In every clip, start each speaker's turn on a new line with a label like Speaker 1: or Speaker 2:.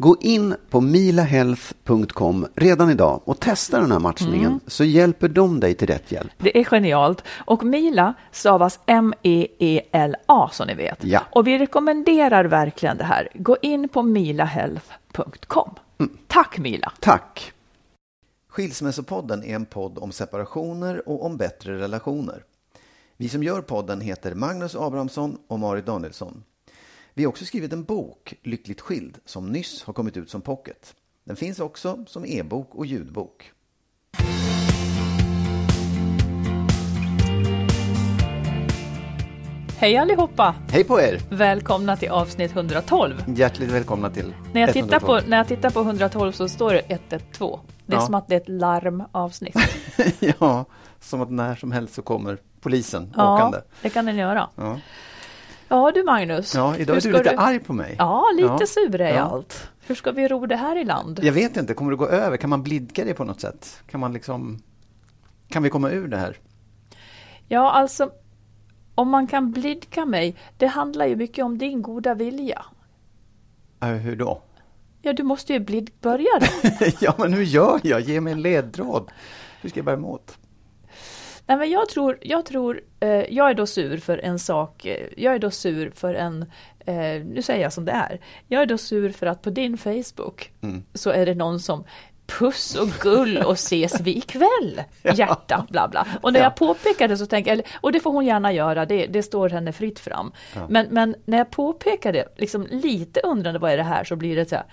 Speaker 1: Gå in på milahealth.com redan idag och testa den här matchningen så hjälper de dig till rätt hjälp.
Speaker 2: Det är genialt. Och Mila stavas M-E-E-L-A som ni vet.
Speaker 1: Ja.
Speaker 2: Och vi rekommenderar verkligen det här. Gå in på milahealth.com. Tack Mila!
Speaker 1: Tack! Skilsmässopodden är en podd om separationer och om bättre relationer. Vi som gör podden heter Magnus Abrahamsson och Marit Danielsson. Vi har också skrivit en bok, Lyckligt skild, som nyss har kommit ut som pocket. Den finns också som e-bok och ljudbok.
Speaker 2: Hej allihopa!
Speaker 1: Hej på er!
Speaker 2: Välkomna till avsnitt 112.
Speaker 1: Hjärtligt välkomna till
Speaker 2: När jag, tittar
Speaker 1: 112.
Speaker 2: på, när jag tittar på 112 så står det 112. Det är
Speaker 1: Ja.
Speaker 2: som att det är ett larmavsnitt.
Speaker 1: ja, som att när som helst så kommer polisen
Speaker 2: Ja,
Speaker 1: åkande.
Speaker 2: det kan den göra.
Speaker 1: Ja.
Speaker 2: Ja du Magnus.
Speaker 1: ja, idag är du lite arg på mig.
Speaker 2: Ja, lite
Speaker 1: Ja.
Speaker 2: sur är
Speaker 1: Ja.
Speaker 2: allt. Hur ska vi ro det här i land?
Speaker 1: Jag vet inte, kommer det gå över? Kan man blidka det på något sätt? Kan man liksom... Kan vi komma ur det här?
Speaker 2: Ja, alltså om man kan blidka mig, det handlar ju mycket om din goda vilja.
Speaker 1: Äh, hur då?
Speaker 2: Ja, du måste ju blid börja då.
Speaker 1: ja, men hur gör jag? Ge mig en ledtråd. Hur ska jag bära mig åt?
Speaker 2: Nej, men jag tror, jag tror, eh, jag är då sur för en sak, eh, jag är då sur för en, eh, nu säger jag som det är, jag är då sur för att på din Facebook så är det någon som puss och gull och ses vi ikväll, hjärta, bla bla. Och när
Speaker 1: Ja.
Speaker 2: jag påpekar det så tänker jag, och det får hon gärna göra, det, det står henne fritt fram. Men, men när jag påpekar det, liksom lite undrande vad är det här, så blir det så här,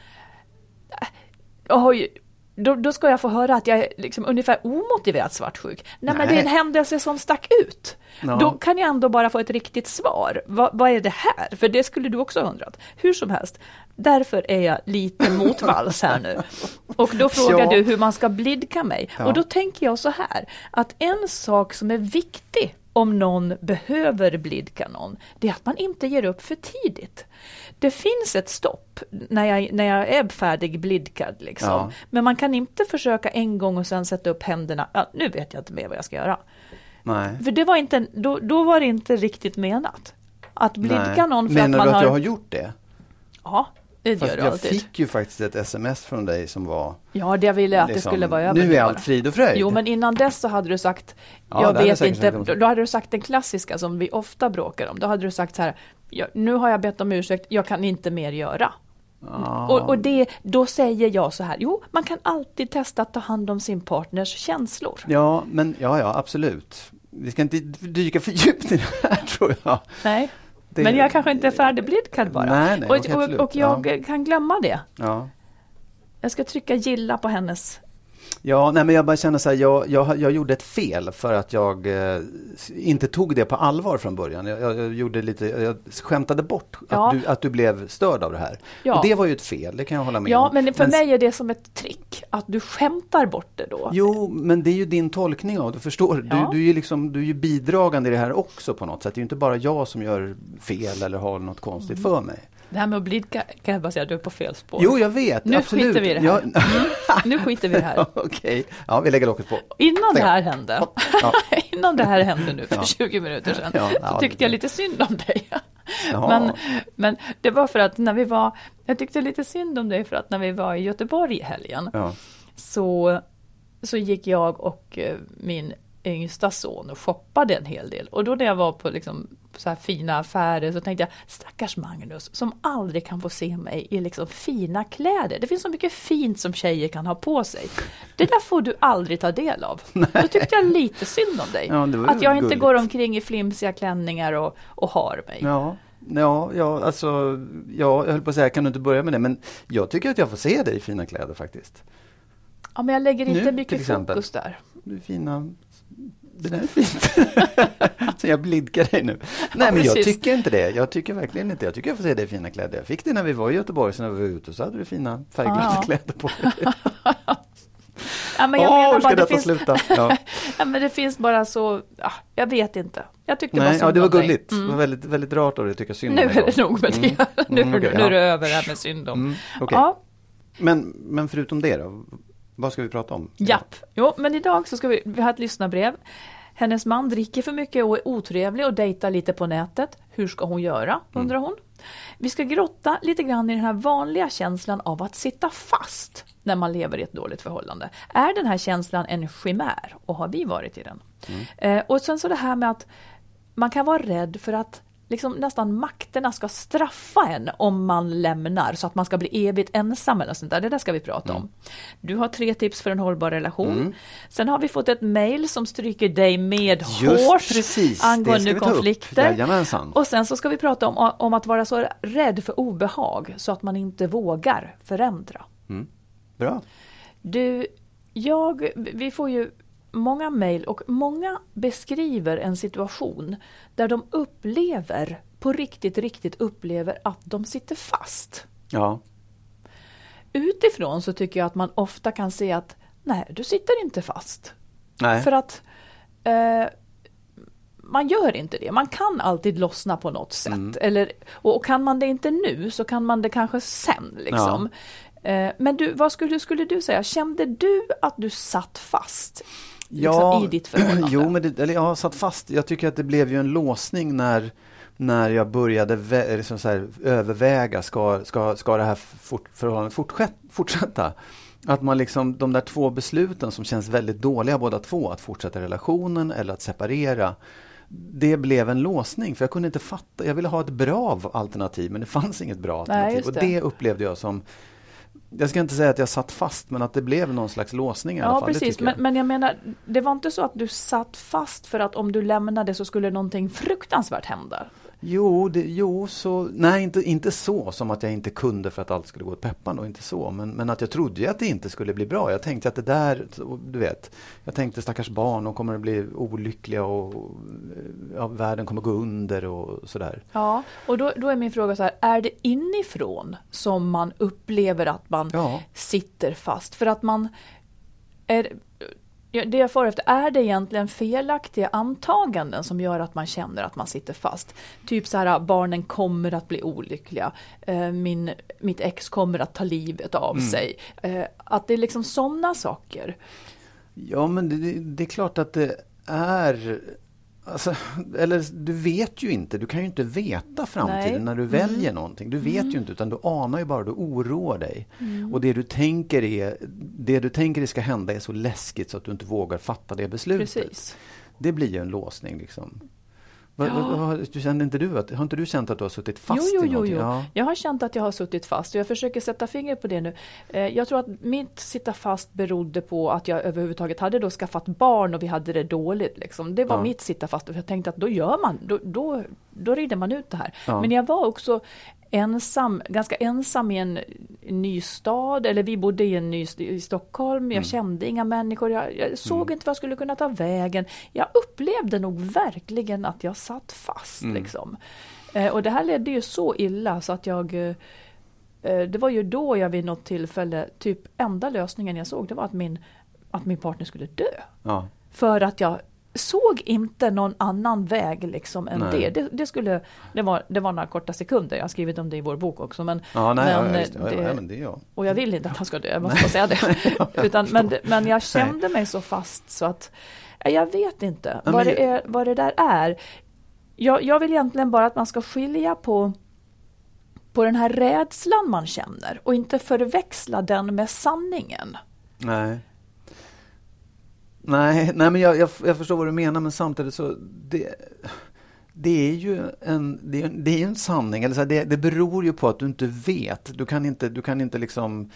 Speaker 2: Oj, då, då ska jag få höra att jag är liksom ungefär omotiverat svartsjuk. Nej, men det är en
Speaker 1: Nej.
Speaker 2: händelse som stack ut.
Speaker 1: Ja.
Speaker 2: Då kan jag ändå bara få ett riktigt svar. Va, vad är det här? För det skulle du också ha undrat. Hur som helst, därför är jag lite motvalls här nu. Och då frågar
Speaker 1: Ja.
Speaker 2: du hur man ska blidka mig.
Speaker 1: Ja.
Speaker 2: Och då tänker jag så här, att en sak som är viktig om någon behöver blidkanon, det är att man inte ger upp för tidigt. Det finns ett stopp när jag, när jag är färdig blidkad, liksom.
Speaker 1: Ja.
Speaker 2: men man kan inte försöka en gång och sen sätta upp händerna, ja, nu vet jag inte mer vad jag ska göra.
Speaker 1: Nej.
Speaker 2: För det var inte, då, då var det inte riktigt menat. Att blidka
Speaker 1: Nej.
Speaker 2: någon för
Speaker 1: Menar
Speaker 2: att man
Speaker 1: du att
Speaker 2: har...
Speaker 1: jag har gjort det?
Speaker 2: Ja, det
Speaker 1: Fast
Speaker 2: gör du
Speaker 1: jag
Speaker 2: alltid.
Speaker 1: fick ju faktiskt ett sms från dig som var
Speaker 2: Ja, det ville att
Speaker 1: liksom,
Speaker 2: det skulle vara över.
Speaker 1: Nu är allt frid och fröjd.
Speaker 2: Jo, men innan dess så hade du sagt,
Speaker 1: Ja,
Speaker 2: jag
Speaker 1: jag
Speaker 2: vet inte, då hade du sagt den klassiska som vi ofta bråkar om. Då hade du sagt så här, "Ja, nu har jag bett om ursäkt, jag kan inte mer göra. Och, och det, då säger jag så här, jo, man kan alltid testa att ta hand om sin partners känslor.
Speaker 1: Ja, men ja, ja, absolut. Vi ska inte dyka för djupt i det här tror jag.
Speaker 2: Nej,
Speaker 1: Det-
Speaker 2: men jag kanske inte är färdigblidkad bara.
Speaker 1: Nej, nej,
Speaker 2: och, och, och jag
Speaker 1: Ja.
Speaker 2: kan glömma det.
Speaker 1: Ja.
Speaker 2: Jag ska trycka gilla på hennes
Speaker 1: Ja, nej, men jag bara känner så här, jag, jag, jag gjorde ett fel för att jag eh, inte tog det på allvar från början. Jag, jag, jag gjorde lite, jag skämtade bort
Speaker 2: Ja.
Speaker 1: att, du, att du blev störd av det här.
Speaker 2: Ja.
Speaker 1: Och det var ju ett fel, det kan jag hålla med
Speaker 2: Ja,
Speaker 1: om.
Speaker 2: men för mig är det som ett trick, att du skämtar bort det då.
Speaker 1: Jo, men det är ju din tolkning av det, förstår du?
Speaker 2: Ja.
Speaker 1: Du, du, är ju liksom, du är ju bidragande i det här också på något sätt. Det är ju inte bara jag som gör fel eller har något konstigt
Speaker 2: Mm.
Speaker 1: för mig.
Speaker 2: Det här med att blidka kan jag bara säga du är på fel spår.
Speaker 1: Jo, jag vet.
Speaker 2: Nu
Speaker 1: absolut.
Speaker 2: skiter vi i det här.
Speaker 1: Ja,
Speaker 2: Nu skiter vi i det här.
Speaker 1: Okej, ja, vi lägger locket på.
Speaker 2: Innan det
Speaker 1: Stäng av.
Speaker 2: här hände,
Speaker 1: Ja.
Speaker 2: innan det här hände nu för
Speaker 1: Ja.
Speaker 2: 20 minuter sedan, så tyckte
Speaker 1: det-
Speaker 2: jag lite synd om dig. Men, men det var för att när vi var, jag tyckte lite synd om dig för att när vi var i Göteborg i helgen, så, så gick jag och eh, min yngsta son och shoppade en hel del. Och då när jag var på liksom så här fina affärer så tänkte jag, stackars Magnus som aldrig kan få se mig i liksom fina kläder. Det finns så mycket fint som tjejer kan ha på sig. Det där får du aldrig ta del av. Då tyckte jag lite synd om dig.
Speaker 1: Ja,
Speaker 2: att jag inte
Speaker 1: gulligt.
Speaker 2: går omkring i flimsiga klänningar och, och har mig.
Speaker 1: Ja, ja, ja, alltså, ja, jag höll på att säga, kan du inte börja med det? Men jag tycker att jag får se dig i fina kläder faktiskt.
Speaker 2: Ja, men jag lägger
Speaker 1: Nu,
Speaker 2: inte
Speaker 1: till
Speaker 2: mycket fokus där.
Speaker 1: Fina, det där är fint. Så jag blidkar dig nu. Nej, men jag
Speaker 2: precis.
Speaker 1: tycker inte det. Jag tycker verkligen inte Jag tycker jag får se dig i fina kläder. Jag fick det när vi var i Göteborg, så när vi var ute så hade du fina färgglada
Speaker 2: Ja.
Speaker 1: kläder på dig.
Speaker 2: Ja, men jag
Speaker 1: Åh,
Speaker 2: menar
Speaker 1: ska
Speaker 2: bara, det finns,
Speaker 1: sluta? Ja.
Speaker 2: ja, men det finns bara så, ja, jag vet inte. Jag tyckte bara
Speaker 1: Nej,
Speaker 2: synd
Speaker 1: ja, det var gulligt.
Speaker 2: Mm.
Speaker 1: Det var väldigt, väldigt rart av dig att tycka synd
Speaker 2: Nu
Speaker 1: om mig.
Speaker 2: är det nog med det.
Speaker 1: Mm.
Speaker 2: Nu,
Speaker 1: Mm, okej,
Speaker 2: nu är det
Speaker 1: ja.
Speaker 2: över det här med synd om.
Speaker 1: Mm, okej.
Speaker 2: Ja,
Speaker 1: Men, men förutom det då? Vad ska vi prata om?
Speaker 2: japp. Jo, men idag så ska vi, vi ha ett lyssnarbrev. Hennes man dricker för mycket och är otrevlig och dejtar lite på nätet. Hur ska hon göra,
Speaker 1: Mm.
Speaker 2: undrar hon. Vi ska grotta lite grann i den här vanliga känslan av att sitta fast när man lever i ett dåligt förhållande. Är den här känslan en chimär och har vi varit i den? Eh, och sen så det här med att man kan vara rädd för att liksom nästan makterna ska straffa en om man lämnar så att man ska bli evigt ensam eller sånt där. Det där ska vi prata om. Du har tre tips för en hållbar relation. Sen har vi fått ett mejl som stryker dig med hårs angående konflikter. Och sen så ska vi prata om, om att vara så rädd för obehag så att man inte vågar förändra.
Speaker 1: Bra.
Speaker 2: Du, jag, vi får ju många mejl och många beskriver en situation där de upplever, på riktigt, riktigt upplever att de sitter fast.
Speaker 1: Ja.
Speaker 2: Utifrån så tycker jag att man ofta kan se att nej, du sitter inte fast.
Speaker 1: Nej.
Speaker 2: För att eh, man gör inte det. Man kan alltid lossna på något sätt.
Speaker 1: Mm.
Speaker 2: Eller, och, och kan man det inte nu så kan man det kanske sen. Liksom. Eh, men du, vad skulle, skulle du säga? Kände du att du satt fast liksom, i ditt förhållande?
Speaker 1: Jo, men det, eller jag har satt fast. Jag tycker att det blev ju en låsning när, när jag började vä- liksom här, överväga, ska, ska, ska det här fort, förhållandet fortsätt, fortsätta? Att man liksom, de där två besluten som känns väldigt dåliga båda två, att fortsätta relationen eller att separera. Det blev en låsning för jag kunde inte fatta, jag ville ha ett bra alternativ men det fanns inget bra
Speaker 2: Nej,
Speaker 1: alternativ. och
Speaker 2: det.
Speaker 1: det upplevde jag som jag ska inte säga att jag satt fast men att det blev någon slags låsning i alla
Speaker 2: Ja,
Speaker 1: fall.
Speaker 2: precis. Men, men jag menar, det var inte så att du satt fast för att om du lämnade så skulle någonting fruktansvärt hända?
Speaker 1: Jo, det, jo så, nej inte, inte så som att jag inte kunde för att allt skulle gå åt peppan och inte så. Men, men att jag trodde att det inte skulle bli bra. Jag tänkte att det där, du vet. Jag tänkte stackars barn, de kommer att bli olyckliga och ja, världen kommer gå under och sådär.
Speaker 2: Ja, och då, då är min fråga så här, är det inifrån som man upplever att man
Speaker 1: Ja.
Speaker 2: sitter fast? För att man är, det jag får efter, är det egentligen felaktiga antaganden som gör att man känner att man sitter fast? Typ så här, barnen kommer att bli olyckliga, eh, min, mitt ex kommer att ta livet av
Speaker 1: Mm.
Speaker 2: sig. Eh, att det är liksom sådana saker.
Speaker 1: Ja, men det, det, är klart att det är... Alltså, eller du vet ju inte, du kan ju inte veta framtiden
Speaker 2: Nej. Mm.
Speaker 1: när du väljer någonting. Du vet ju inte utan du anar ju bara, du oroar dig.
Speaker 2: Mm.
Speaker 1: Och det du tänker är, det du tänker det ska hända är så läskigt så att du inte vågar fatta det beslutet.
Speaker 2: Precis.
Speaker 1: Det blir ju en låsning liksom. Du känner inte du att, har inte du känt att du har suttit fast
Speaker 2: jo, jo,
Speaker 1: i
Speaker 2: jo, jo.
Speaker 1: Ja.
Speaker 2: Jag har känt att jag har suttit fast och jag försöker sätta fingret på det nu. Eh, Jag tror att mitt sitta fast berodde på att jag överhuvudtaget hade då skaffat barn och vi hade det dåligt. Liksom. Det var
Speaker 1: Ja.
Speaker 2: mitt sitta fast och jag tänkte att då gör man, då, då, då rider man ut det här.
Speaker 1: Ja.
Speaker 2: Men jag var också ensam, ganska ensam i en ny stad, eller vi bodde i en ny i Stockholm, jag kände inga människor, jag, jag såg inte vad jag skulle kunna ta vägen. Jag upplevde nog verkligen att jag satt fast. Liksom. Eh, och det här ledde ju så illa så att jag eh, eh, det var ju då jag vid något tillfälle, typ enda lösningen jag såg, det var att min, att min partner skulle dö.
Speaker 1: Ja.
Speaker 2: För att jag såg inte någon annan väg liksom än det. Det, det, skulle, det, var, det var några korta sekunder, jag har skrivit om det i vår bok också. Men,
Speaker 1: Ja, nej, ja,
Speaker 2: men,
Speaker 1: ja, det. Ja, ja, men det är jag.
Speaker 2: och jag vill inte att han ska dö, jag måste bara säga det. Utan, men, men jag kände mig så fast så att ja, jag vet inte
Speaker 1: Ja,
Speaker 2: vad,
Speaker 1: men
Speaker 2: det är, vad det där är. Jag, jag vill egentligen bara att man ska skilja på på den här rädslan man känner och inte förväxla den med sanningen.
Speaker 1: Nej. Nej, nej men jag, jag, jag förstår vad du menar men samtidigt så det, det är ju en, det är, det är en sanning. Eller så det, det beror ju på att du inte vet. Du kan inte, du kan inte liksom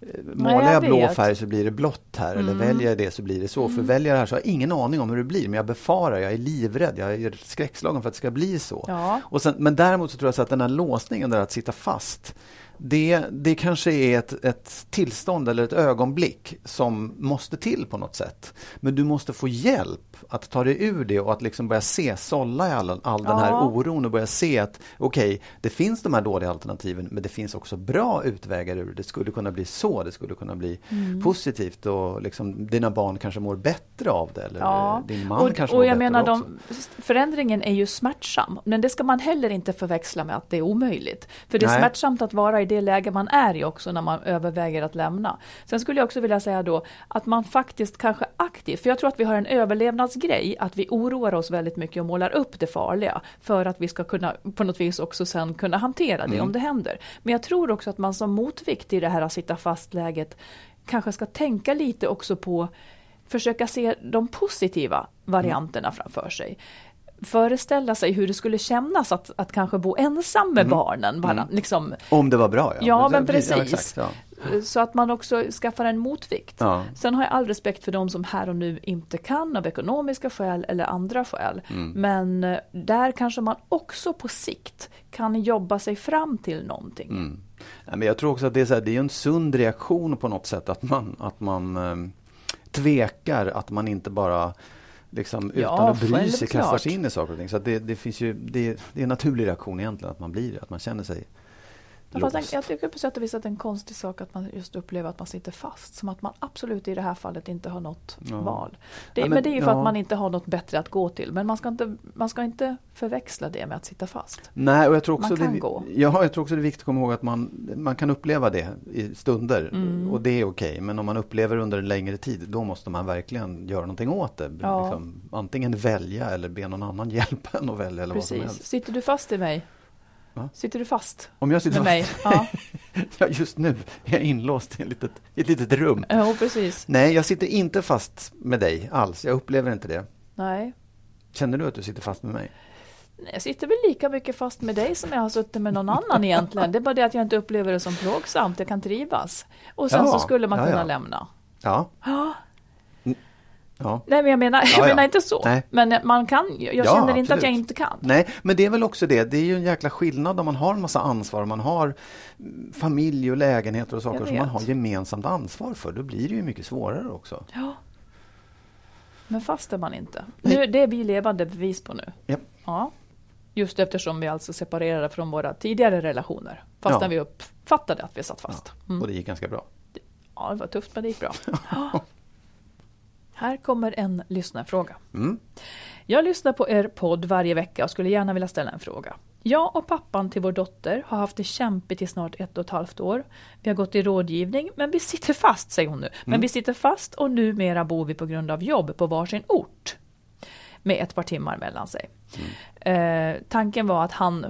Speaker 1: eh, Målar
Speaker 2: jag
Speaker 1: jag blå färg så blir det blått här eller väljer jag det så blir det så. För väljer jag det här så har jag ingen aning om hur det blir men jag befarar, jag är livrädd, jag är skräckslagen för att det ska bli så.
Speaker 2: Ja.
Speaker 1: Och sen, men däremot så tror jag så att den här låsningen där att sitta fast det, det kanske är ett, ett tillstånd eller ett ögonblick som måste till på något sätt. Men du måste få hjälp att ta dig ur det och att liksom börja se, sålla i all, all den här
Speaker 2: Ja.
Speaker 1: oron och börja se att okej, det finns de här dåliga alternativen men det finns också bra utvägar ur det. Det skulle kunna bli så, det skulle kunna bli
Speaker 2: Mm.
Speaker 1: positivt och liksom, dina barn kanske mår bättre av det. Eller
Speaker 2: Ja,
Speaker 1: din man
Speaker 2: och,
Speaker 1: kanske
Speaker 2: och
Speaker 1: mår
Speaker 2: jag
Speaker 1: bättre
Speaker 2: menar
Speaker 1: också.
Speaker 2: de, förändringen är ju smärtsam, men det ska man heller inte förväxla med att det är omöjligt. För det är
Speaker 1: Nej.
Speaker 2: smärtsamt att vara i det läge man är i också när man överväger att lämna. Sen skulle jag också vilja säga då att man faktiskt kanske aktivt, för jag tror att vi har en överlevnadsgrej, att vi oroar oss väldigt mycket och målar upp det farliga för att vi ska kunna på något vis också sen kunna hantera det om det händer. Men jag tror också att man som motvikt i det här att sitta fast-läget kanske ska tänka lite också på försöka se de positiva varianterna framför sig. Föreställa sig hur det skulle kännas att, att kanske bo ensam med barnen. Bara, liksom,
Speaker 1: Om det var bra, ja.
Speaker 2: Ja, men
Speaker 1: Ja,
Speaker 2: precis.
Speaker 1: exakt, ja.
Speaker 2: Så att man också skaffar en motvikt.
Speaker 1: Ja.
Speaker 2: Sen har jag all respekt för de som här och nu inte kan av ekonomiska skäl eller andra skäl.
Speaker 1: Mm.
Speaker 2: Men eh, där kanske man också på sikt kan jobba sig fram till någonting.
Speaker 1: Mm. Nej, men jag tror också att det är, så här, det är en sund reaktion på något sätt att man, att man eh, tvekar, att man inte bara liksom,
Speaker 2: Ja,
Speaker 1: utan att bry sig kastar sig in i saker och ting. Så det, det, finns ju, det, det är en naturlig reaktion egentligen att man blir det, att man känner sig låst.
Speaker 2: den, jag tycker på sätt och vis att det är en konstig sak att man just upplever att man sitter fast. Som att man absolut i det här fallet inte har något
Speaker 1: Ja.
Speaker 2: val. Det,
Speaker 1: Ja,
Speaker 2: men,
Speaker 1: men-
Speaker 2: det är ju för
Speaker 1: ja.
Speaker 2: att man inte har något bättre att gå till. Men man ska inte, man ska inte förväxla det med att sitta fast.
Speaker 1: Nej, och jag tror också
Speaker 2: Man kan
Speaker 1: det,
Speaker 2: gå.
Speaker 1: Ja, jag tror också det är viktigt att komma ihåg att man, man kan uppleva det i stunder
Speaker 2: Mm.
Speaker 1: och det är okej. Men om man upplever under en längre tid, då måste man verkligen göra någonting åt det. Liksom, antingen välja eller be någon annan hjälpa en att välja eller vad som
Speaker 2: Precis.
Speaker 1: helst.
Speaker 2: Sitter du fast i mig?
Speaker 1: Va?
Speaker 2: Sitter du fast
Speaker 1: Om jag sitter
Speaker 2: med
Speaker 1: fast,
Speaker 2: mig? Ja,
Speaker 1: ja, just nu är jag inlåst i, ett litet, ett litet rum.
Speaker 2: jo, precis.
Speaker 1: Nej, jag sitter inte fast med dig alls. Jag upplever inte det.
Speaker 2: Nej.
Speaker 1: Känner du att du sitter fast med mig?
Speaker 2: Jag sitter väl lika mycket fast med dig som jag har suttit med någon annan egentligen. Det är bara det att jag inte upplever det som plågsamt. Jag kan trivas. Och sen
Speaker 1: Ja,
Speaker 2: så skulle man
Speaker 1: ja,
Speaker 2: kunna
Speaker 1: ja.
Speaker 2: lämna.
Speaker 1: Ja.
Speaker 2: Ja.
Speaker 1: ja.
Speaker 2: Nej, men jag menar,
Speaker 1: Ja,
Speaker 2: jag
Speaker 1: ja.
Speaker 2: menar inte så.
Speaker 1: Nej.
Speaker 2: Men man kan, jag
Speaker 1: Ja,
Speaker 2: känner inte att jag
Speaker 1: absolut.
Speaker 2: inte kan.
Speaker 1: Nej, men det är väl också det. Det är ju en jäkla skillnad om man har en massa ansvar. Man har mm, familj och lägenheter och saker som man har gemensamt ansvar för. Då blir det ju mycket svårare också.
Speaker 2: Ja. Men fast är man inte.
Speaker 1: Nej.
Speaker 2: Nu, det är vi levande bevis på nu. Ja. Just eftersom vi alltså separerade från våra tidigare relationer. Fast
Speaker 1: Ja.
Speaker 2: när vi uppfattade att vi satt fast. Mm.
Speaker 1: Och det gick ganska bra.
Speaker 2: Ja, det var tufft men det gick bra. Här kommer en lyssnarfråga. Jag lyssnar på er podd varje vecka och skulle gärna vilja ställa en fråga. Jag och pappan till vår dotter har haft det kämpigt i snart ett och ett halvt år. Vi har gått i rådgivning, men vi sitter fast, säger hon nu. Men vi sitter fast och numera bor vi på grund av jobb på varsin ort. Med ett par timmar mellan sig. Eh, tanken var att han,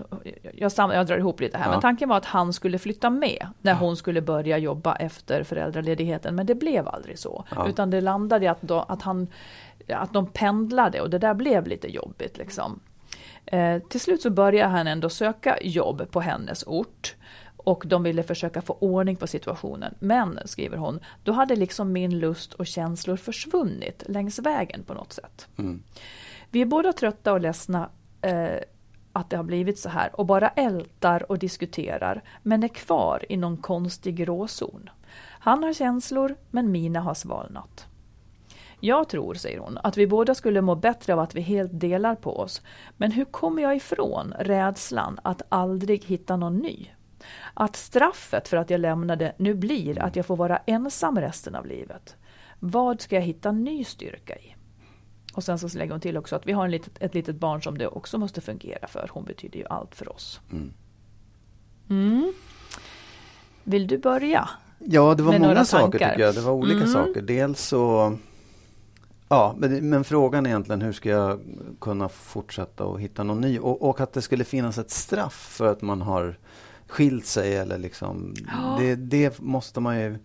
Speaker 2: jag, sam, jag drar ihop lite här,
Speaker 1: Ja.
Speaker 2: men tanken var att han skulle flytta med när hon skulle börja jobba efter föräldraledigheten. Men det blev aldrig så.
Speaker 1: Ja.
Speaker 2: Utan det landade i att, då, att, han, att de pendlade och det där blev lite jobbigt. Liksom. Eh, till slut så började han ändå söka jobb på hennes ort. Och de ville försöka få ordning på situationen. Men, skriver hon, då hade liksom min lust och känslor försvunnit längs vägen på något sätt. Vi är båda trötta och ledsna eh, att det har blivit så här och bara ältar och diskuterar men är kvar i någon konstig gråzon. Han har känslor men mina har svalnat. Jag tror, säger hon, att vi båda skulle må bättre av att vi helt delar på oss. Men hur kommer jag ifrån rädslan att aldrig hitta någon ny? Att straffet för att jag lämnade nu blir att jag får vara ensam resten av livet. Vad ska jag hitta ny styrka i? Och sen så lägger hon till också att vi har en litet, ett litet barn som det också måste fungera för. Hon betyder ju allt för oss. Mm. Vill du börja?
Speaker 1: Ja, det var många saker
Speaker 2: tankar.
Speaker 1: tycker jag. Det var olika
Speaker 2: Mm.
Speaker 1: saker. Dels så... Ja, men, men frågan är egentligen hur ska jag kunna fortsätta och hitta någon ny? Och, och att det skulle finnas ett straff för att man har skilt sig eller liksom...
Speaker 2: Ja.
Speaker 1: Det, det måste man ju...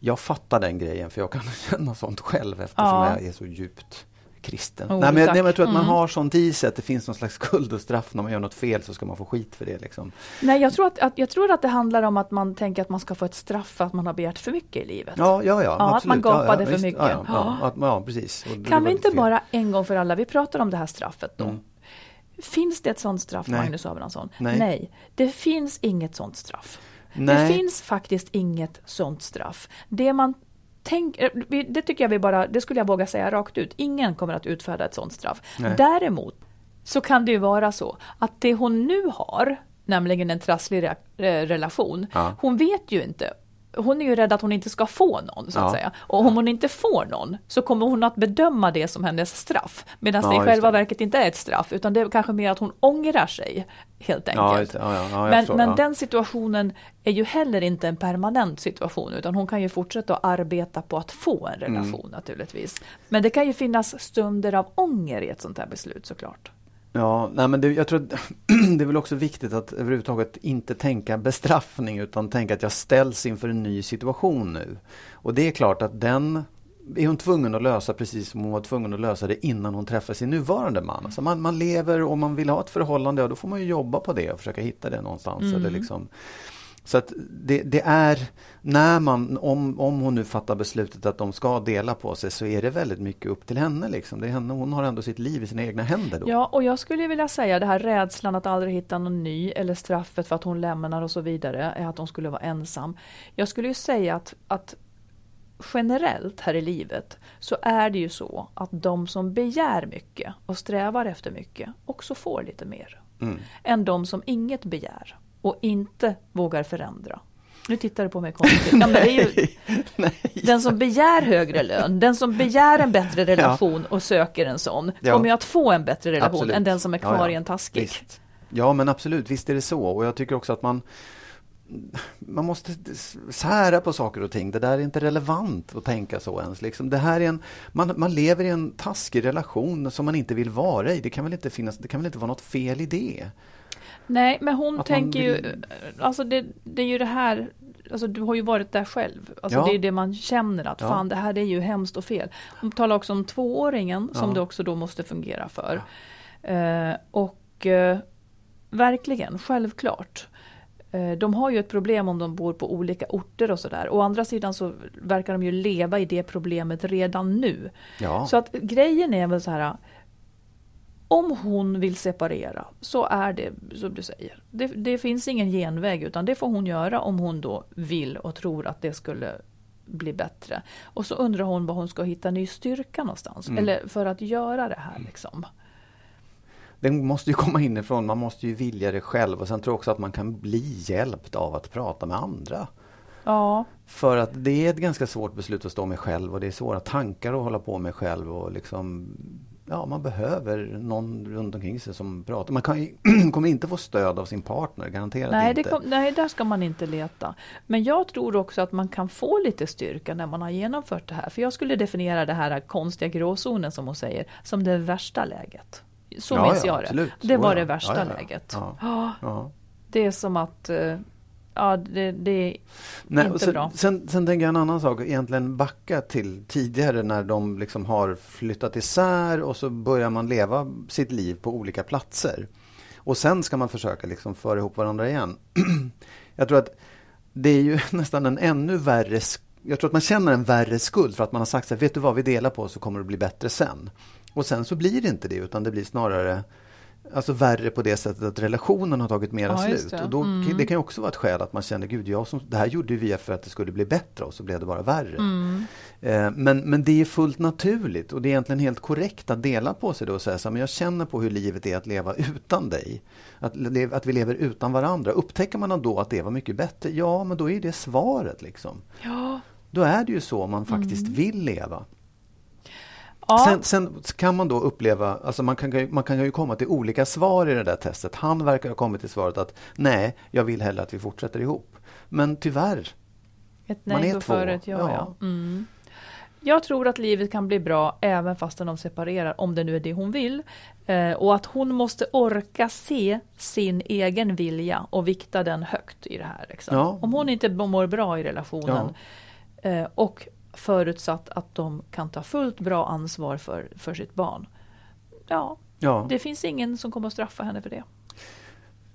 Speaker 1: Jag fattar den grejen för jag kan känna sånt själv eftersom
Speaker 2: Ja.
Speaker 1: jag är så djupt kristen.
Speaker 2: Oh,
Speaker 1: Nej, men jag, nej, men jag tror att man
Speaker 2: Mm.
Speaker 1: har sånt i sig att det finns någon slags skuld och straff. När man gör något fel så ska man få skit för det. Liksom.
Speaker 2: Nej, jag tror att, att, jag tror att det handlar om att man tänker att man ska få ett straff för att man har begärt för mycket i livet.
Speaker 1: Ja, ja, ja.
Speaker 2: Ja, att man gapade för mycket.
Speaker 1: Ja, ja, ja,
Speaker 2: Ja.
Speaker 1: att, ja precis. Och
Speaker 2: Kan vi inte
Speaker 1: fel.
Speaker 2: bara en gång för alla, vi pratar om det här straffet då.
Speaker 1: Mm.
Speaker 2: Finns det ett sådant straff,
Speaker 1: Nej.
Speaker 2: Magnus Abrahamsson?
Speaker 1: Nej.
Speaker 2: det finns inget sådant straff. Det
Speaker 1: Nej.
Speaker 2: finns faktiskt inget sådant straff. Det man tänker, vi- det tycker jag vi bara, det skulle jag våga säga rakt ut. Ingen kommer att utfärda ett sådant straff.
Speaker 1: Nej.
Speaker 2: Däremot så kan det ju vara så att det hon nu har, nämligen en trasslig re- eh, relation,
Speaker 1: Ja.
Speaker 2: hon vet ju inte hon är ju rädd att hon inte ska få någon, så att
Speaker 1: Ja.
Speaker 2: säga. Och om hon inte får någon så kommer hon att bedöma det som hennes straff. Medan
Speaker 1: Ja,
Speaker 2: det i själva
Speaker 1: det.
Speaker 2: verket inte är ett straff, utan det är kanske mer att hon ångrar sig, helt enkelt.
Speaker 1: Ja,
Speaker 2: men
Speaker 1: förstår,
Speaker 2: men den situationen är ju heller inte en permanent situation, utan hon kan ju fortsätta att arbeta på att få en relation
Speaker 1: Mm.
Speaker 2: naturligtvis. Men det kan ju finnas stunder av ånger i ett sånt här beslut såklart.
Speaker 1: Ja, nej men det, jag tror att det är väl också viktigt att överhuvudtaget inte tänka bestraffning utan tänka att jag ställs inför en ny situation nu. Och det är klart att den är hon tvungen att lösa precis som hon var tvungen att lösa det innan hon träffade sin nuvarande man. Alltså man, man lever och man vill ha ett förhållande och då får man ju jobba på det och försöka hitta det någonstans. Eller liksom. Så att det, det är när man, om, om hon nu fattar beslutet att de ska dela på sig så är det väldigt mycket upp till henne. Liksom. Det är henne hon har ändå sitt liv i sina egna händer. Då.
Speaker 2: Ja, och jag skulle vilja säga det här rädslan att aldrig hitta någon ny eller straffet för att hon lämnar och så vidare är att hon skulle vara ensam. Jag skulle ju säga att, att generellt här i livet så är det ju så att de som begär mycket och strävar efter mycket också får lite mer.
Speaker 1: Mm.
Speaker 2: Än de som inget begär och inte vågar förändra. Nu tittar du på mig konstigt. Ja, ju, den som begär högre lön, den som begär en bättre relation och söker en sån,
Speaker 1: Ja.
Speaker 2: kommer ju att få en bättre relation
Speaker 1: Absolut.
Speaker 2: än den som är
Speaker 1: Ja,
Speaker 2: kvar
Speaker 1: ja.
Speaker 2: i en taskig.
Speaker 1: Visst. Ja men absolut, visst är det så. Och jag tycker också att man man måste sära på saker och ting. Det där är inte relevant att tänka så ens. Liksom. Det här är en, man, man lever i en taskig relation som man inte vill vara i. Det kan väl inte, finnas, det kan väl inte vara något fel i det?
Speaker 2: Nej, men hon tänker ju, alltså det, det är ju det här, alltså du har ju varit där själv. Alltså
Speaker 1: Ja.
Speaker 2: det är det man känner att
Speaker 1: Ja.
Speaker 2: fan det här är ju hemskt och fel. Hon talar också om tvååringen som
Speaker 1: Ja.
Speaker 2: det också då måste fungera för. Eh, och eh, verkligen, självklart. Eh, De har ju ett problem om de bor på olika orter och sådär. Å andra sidan så verkar de ju leva i det problemet redan nu. Så att grejen är väl så här. Om hon vill separera så är det som du säger. Det, det finns ingen genväg utan det får hon göra om hon då vill och tror att det skulle bli bättre. Och så undrar hon var hon ska hitta ny styrka någonstans.
Speaker 1: Mm.
Speaker 2: Eller för att göra det här liksom.
Speaker 1: Den måste ju komma inifrån, man måste ju vilja det själv. Och sen tror jag också att man kan bli hjälpt av att prata med andra.
Speaker 2: Ja,
Speaker 1: För att det är ett ganska svårt beslut att stå med själv och det är svåra tankar att hålla på med själv och liksom Ja, man behöver någon runt omkring sig som pratar. Man kan, kommer inte få stöd av sin partner, garanterat
Speaker 2: nej,
Speaker 1: inte.
Speaker 2: Kom, nej, där ska man inte leta. Men jag tror också att man kan få lite styrka när man har genomfört det här. För jag skulle definiera det här konstiga gråzonen som hon säger, som det värsta läget. Så
Speaker 1: Ja,
Speaker 2: minns
Speaker 1: ja,
Speaker 2: jag det.
Speaker 1: absolut.
Speaker 2: Det var det värsta
Speaker 1: Ja,
Speaker 2: läget. Det är som att, eh, ja det, det är
Speaker 1: Nej,
Speaker 2: inte
Speaker 1: sen,
Speaker 2: bra.
Speaker 1: Sen, sen tänker jag en annan sak, egentligen backa till tidigare när de liksom har flyttat isär och så börjar man leva sitt liv på olika platser. Och sen ska man försöka liksom föra ihop varandra igen. jag tror att det är ju nästan en ännu värre jag tror att man känner en värre skuld för att man har sagt så här, vet du vad, vi delar på så kommer det bli bättre sen. Och sen så blir det inte det utan det blir snarare Alltså värre på det sättet att relationen har tagit mera
Speaker 2: Ja,
Speaker 1: slut.
Speaker 2: det.
Speaker 1: Och då,
Speaker 2: Mm.
Speaker 1: Det kan ju också vara ett skäl att man känner, gud, jag som, det här gjorde vi för att det skulle bli bättre och så blev det bara värre.
Speaker 2: Mm.
Speaker 1: Eh, men, men det är fullt naturligt och det är egentligen helt korrekt att dela på sig då och säga så här, men jag känner på hur livet är att leva utan dig. Att, att vi lever utan varandra. Upptäcker man då att det var mycket bättre, ja men då är det svaret liksom.
Speaker 2: Ja,
Speaker 1: Då är det ju så man faktiskt vill leva.
Speaker 2: Ja.
Speaker 1: Sen, sen kan man då uppleva, alltså man kan, ju- man kan ju komma till olika svar i det där testet. Han verkar ha kommit till svaret att nej, jag vill hellre att vi fortsätter ihop. Men tyvärr,
Speaker 2: ett
Speaker 1: man
Speaker 2: nej
Speaker 1: är
Speaker 2: går
Speaker 1: två.
Speaker 2: före ett ja.
Speaker 1: Ja.
Speaker 2: ja. Mm. Jag tror att livet kan bli bra även fastän de separerar, om det nu är det hon vill. Eh, och att hon måste orka se sin egen vilja och vikta den högt i det här. Liksom.
Speaker 1: Ja.
Speaker 2: Om hon inte mår bra i relationen eh, och förutsatt att de kan ta fullt bra ansvar för, för sitt barn. Ja,
Speaker 1: ja,
Speaker 2: det finns ingen som kommer att straffa henne för det.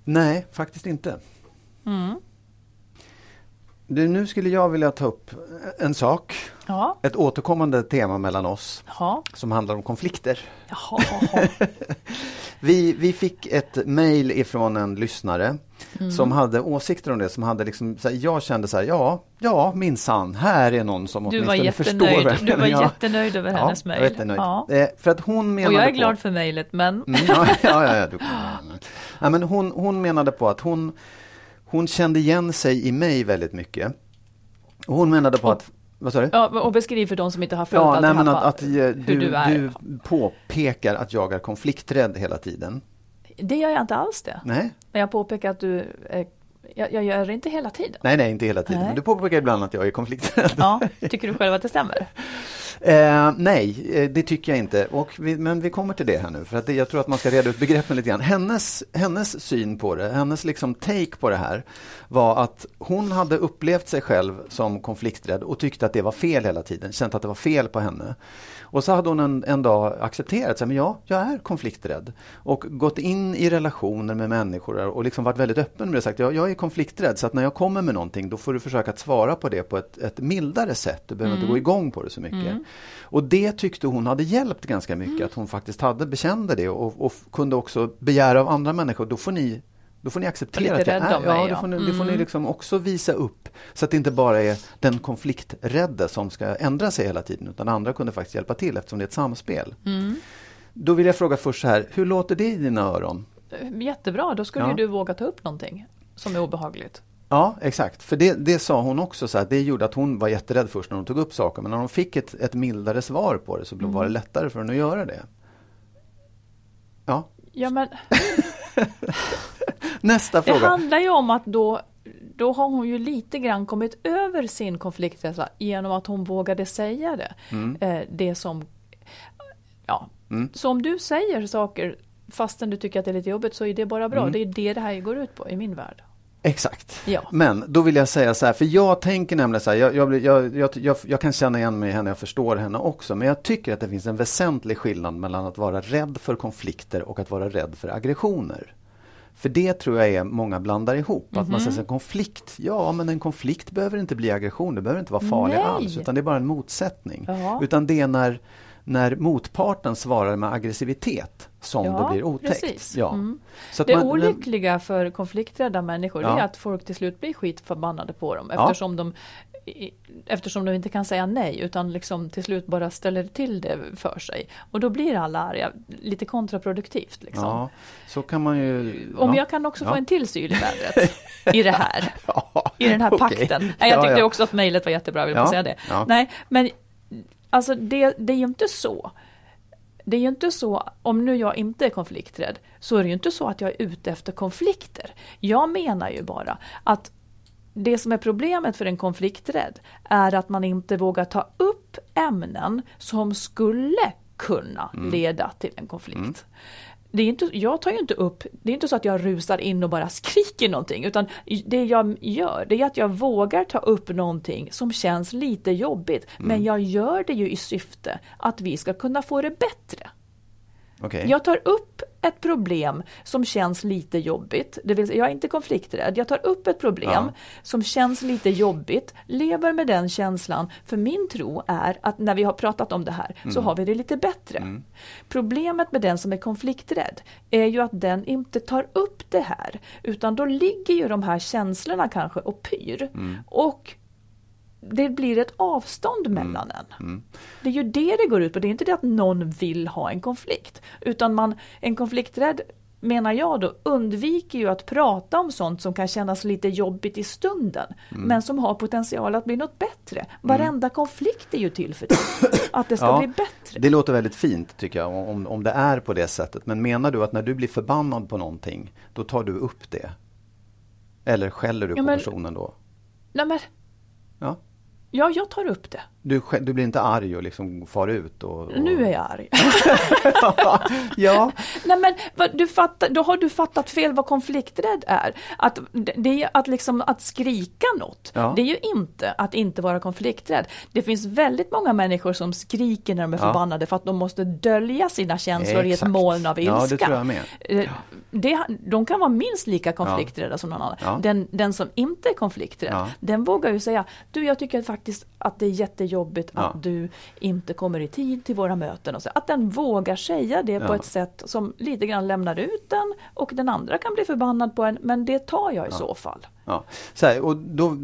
Speaker 1: nej, faktiskt inte.
Speaker 2: Mm.
Speaker 1: Du, nu skulle jag vilja ta upp en sak,
Speaker 2: Ja,
Speaker 1: ett återkommande tema mellan oss
Speaker 2: ja,
Speaker 1: som handlar om konflikter.
Speaker 2: jaha, jaha.
Speaker 1: Vi, vi fick ett mejl ifrån en lyssnare
Speaker 2: Mm.
Speaker 1: som hade åsikter om det. Som hade liksom, så här, jag kände så här, ja, ja minsann, här är någon som
Speaker 2: Du
Speaker 1: åtminstone förstår.
Speaker 2: du var jättenöjd över hennes
Speaker 1: ja,
Speaker 2: mejl. Ja.
Speaker 1: Eh, för att hon menade
Speaker 2: Och jag är
Speaker 1: på,
Speaker 2: glad för mejlet, men
Speaker 1: Mm, ja, ja, ja, du, ja, men hon, hon menade på att hon, hon kände igen sig i mig väldigt mycket. Och hon menade på att, vad sa du?
Speaker 2: Ja, och beskriv för de som inte har följt
Speaker 1: Ja,
Speaker 2: allt
Speaker 1: nej,
Speaker 2: det här,
Speaker 1: att,
Speaker 2: vad-
Speaker 1: att eh, du,
Speaker 2: hur du är.
Speaker 1: du påpekar att jag är konflikträdd hela tiden.
Speaker 2: Det gör jag inte alls det.
Speaker 1: Nej,
Speaker 2: Men jag påpekar att du är, jag, jag gör det inte hela tiden.
Speaker 1: nej, nej inte hela tiden.
Speaker 2: Nej.
Speaker 1: Men du påpekar ibland att jag är konflikträdd.
Speaker 2: Ja, tycker du själv att det stämmer?
Speaker 1: Eh, nej, eh, det tycker jag inte. Och vi, men vi kommer till det här nu. För att det, jag tror att man ska reda ut begreppen lite grann. Hennes, hennes syn på det, hennes liksom take på det här var att hon hade upplevt sig själv som konflikträdd och tyckte att det var fel hela tiden. Känt att det var fel på henne. Och så hade hon en, en dag accepterat men ja, jag är konflikträdd. Och gått in i relationer med människor och liksom varit väldigt öppen med det. Sagt, ja, jag är konflikträdd så att när jag kommer med någonting då får du försöka att svara på det på ett, ett mildare sätt. Du behöver inte gå igång på det så mycket. Och det tyckte hon hade hjälpt ganska mycket, att hon faktiskt hade bekände det och, och kunde också begära av andra människor, då får ni då får ni acceptera att jag är,
Speaker 2: mig,
Speaker 1: ja, då får ni, det får ni liksom också visa upp. Så att det inte bara är den konflikträdde som ska ändra sig hela tiden, utan andra kunde faktiskt hjälpa till eftersom det är ett samspel. Då vill jag fråga först så här, hur låter det i dina öron?
Speaker 2: Jättebra, då skulle
Speaker 1: Ja.
Speaker 2: ju du våga ta upp någonting som är obehagligt.
Speaker 1: Ja, exakt. För det, det sa hon också, så här, det gjorde att hon var jätterädd först när hon tog upp saker, men när hon fick ett, ett mildare svar på det så blev- var det lättare för henne att göra det. Ja,
Speaker 2: Ja, men
Speaker 1: nästa
Speaker 2: det
Speaker 1: fråga.
Speaker 2: handlar ju om att då, då har hon ju lite grann kommit över sin konflikträdsla genom att hon vågade säga det.
Speaker 1: Mm.
Speaker 2: Eh, det som, ja, så om du säger saker fastän du tycker att det är lite jobbigt så är det bara bra.
Speaker 1: Mm.
Speaker 2: Det är det det här går ut på i min värld.
Speaker 1: Exakt.
Speaker 2: Ja.
Speaker 1: Men då vill jag säga så här, för jag tänker nämligen så här, jag, jag, jag, jag, kan känna igen mig i henne, jag förstår henne också, men jag tycker att det finns en väsentlig skillnad mellan att vara rädd för konflikter och att vara rädd för aggressioner. För det tror jag är många blandar ihop. Att man säger här, konflikt, ja men en konflikt behöver inte bli aggression, det behöver inte vara farlig
Speaker 2: Nej.
Speaker 1: alls, utan det är bara en motsättning.
Speaker 2: Ja.
Speaker 1: Utan det är när, när motparten svarar med aggressivitet som
Speaker 2: Ja,
Speaker 1: det blir otäckt.
Speaker 2: precis.
Speaker 1: Ja.
Speaker 2: Mm.
Speaker 1: Så
Speaker 2: Det
Speaker 1: man-
Speaker 2: olyckliga för konflikträdda människor
Speaker 1: Ja.
Speaker 2: är att folk till slut blir skitförbannade på dem
Speaker 1: Ja.
Speaker 2: eftersom de i- eftersom de inte kan säga nej utan liksom till slut bara ställer till det för sig. Och då blir alla arga, lite kontraproduktivt. Liksom.
Speaker 1: Ja, så kan man ju...
Speaker 2: Om
Speaker 1: ja.
Speaker 2: jag kan också
Speaker 1: Ja.
Speaker 2: få en till syl i vädret i det här.
Speaker 1: Ja,
Speaker 2: I den här
Speaker 1: okej.
Speaker 2: pakten. Nej, jag
Speaker 1: Ja,
Speaker 2: tyckte
Speaker 1: ja.
Speaker 2: också att mejlet var jättebra, vill
Speaker 1: Ja,
Speaker 2: bara säga det.
Speaker 1: ja.
Speaker 2: Nej, men alltså det, det är ju inte så. Det är ju inte så, om nu jag inte är konflikträdd, så är det ju inte så att jag är ute efter konflikter. Jag menar ju bara att det som är problemet för en konflikträdd är att man inte vågar ta upp ämnen som skulle kunna
Speaker 1: Mm.
Speaker 2: leda till en konflikt. Det är inte, jag tar ju inte upp, det är inte så att jag rusar in och bara skriker någonting, utan det jag gör, det är att jag vågar ta upp någonting som känns lite jobbigt, men jag gör det ju i syfte att vi ska kunna få det bättre.
Speaker 1: Okej.
Speaker 2: Jag tar upp ett problem som känns lite jobbigt, det vill säga jag är inte konflikträdd, jag tar upp ett problem
Speaker 1: Ja.
Speaker 2: som känns lite jobbigt, lever med den känslan, för min tro är att när vi har pratat om det här så
Speaker 1: Mm.
Speaker 2: har vi det lite bättre. Problemet med den som är konflikträdd är ju att den inte tar upp det här, utan då ligger ju de här känslorna kanske och pyr.
Speaker 1: Mm.
Speaker 2: Och det blir ett avstånd
Speaker 1: Mm.
Speaker 2: mellan en. Det är ju det det går ut på. Det är inte det att någon vill ha en konflikt. Utan man, en konflikträdd, menar jag då, undviker ju att prata om sånt som kan kännas lite jobbigt i stunden.
Speaker 1: Mm.
Speaker 2: Men som har potential att bli något bättre. Varenda konflikt är ju till för det. Att det ska
Speaker 1: Ja,
Speaker 2: bli bättre.
Speaker 1: Det låter väldigt fint tycker jag, om, om det är på det sättet. Men menar du att när du blir förbannad på någonting, då tar du upp det? Eller skäller du
Speaker 2: Ja,
Speaker 1: på
Speaker 2: men-
Speaker 1: personen då?
Speaker 2: Nej, men,
Speaker 1: Ja
Speaker 2: ja, jag tar upp det.
Speaker 1: Du, du blir inte arg och liksom far ut? Och, och...
Speaker 2: Nu är jag arg.
Speaker 1: ja,
Speaker 2: Nej men du fattar, då har du fattat fel vad konflikträdd är. Att, det är att, liksom, att skrika något,
Speaker 1: Ja.
Speaker 2: det är ju inte att inte vara konflikträdd. Det finns väldigt många människor som skriker när de är
Speaker 1: Ja.
Speaker 2: förbannade för att de måste dölja sina känslor i ett
Speaker 1: Exakt.
Speaker 2: moln av ilska.
Speaker 1: Ja, det tror jag med.
Speaker 2: Eh, Det, de kan vara minst lika konflikträdda som någon annan.
Speaker 1: Ja.
Speaker 2: Den, den som inte är konflikträdd,
Speaker 1: Ja.
Speaker 2: den vågar ju säga, du jag tycker faktiskt att det är jättejobbigt
Speaker 1: Ja.
Speaker 2: att du inte kommer i tid till våra möten. Och så. Att den vågar säga det på
Speaker 1: Ja.
Speaker 2: ett sätt som lite grann lämnar ut den och den andra kan bli förbannad på en, men det tar jag i så fall.
Speaker 1: ja. Så här, och då,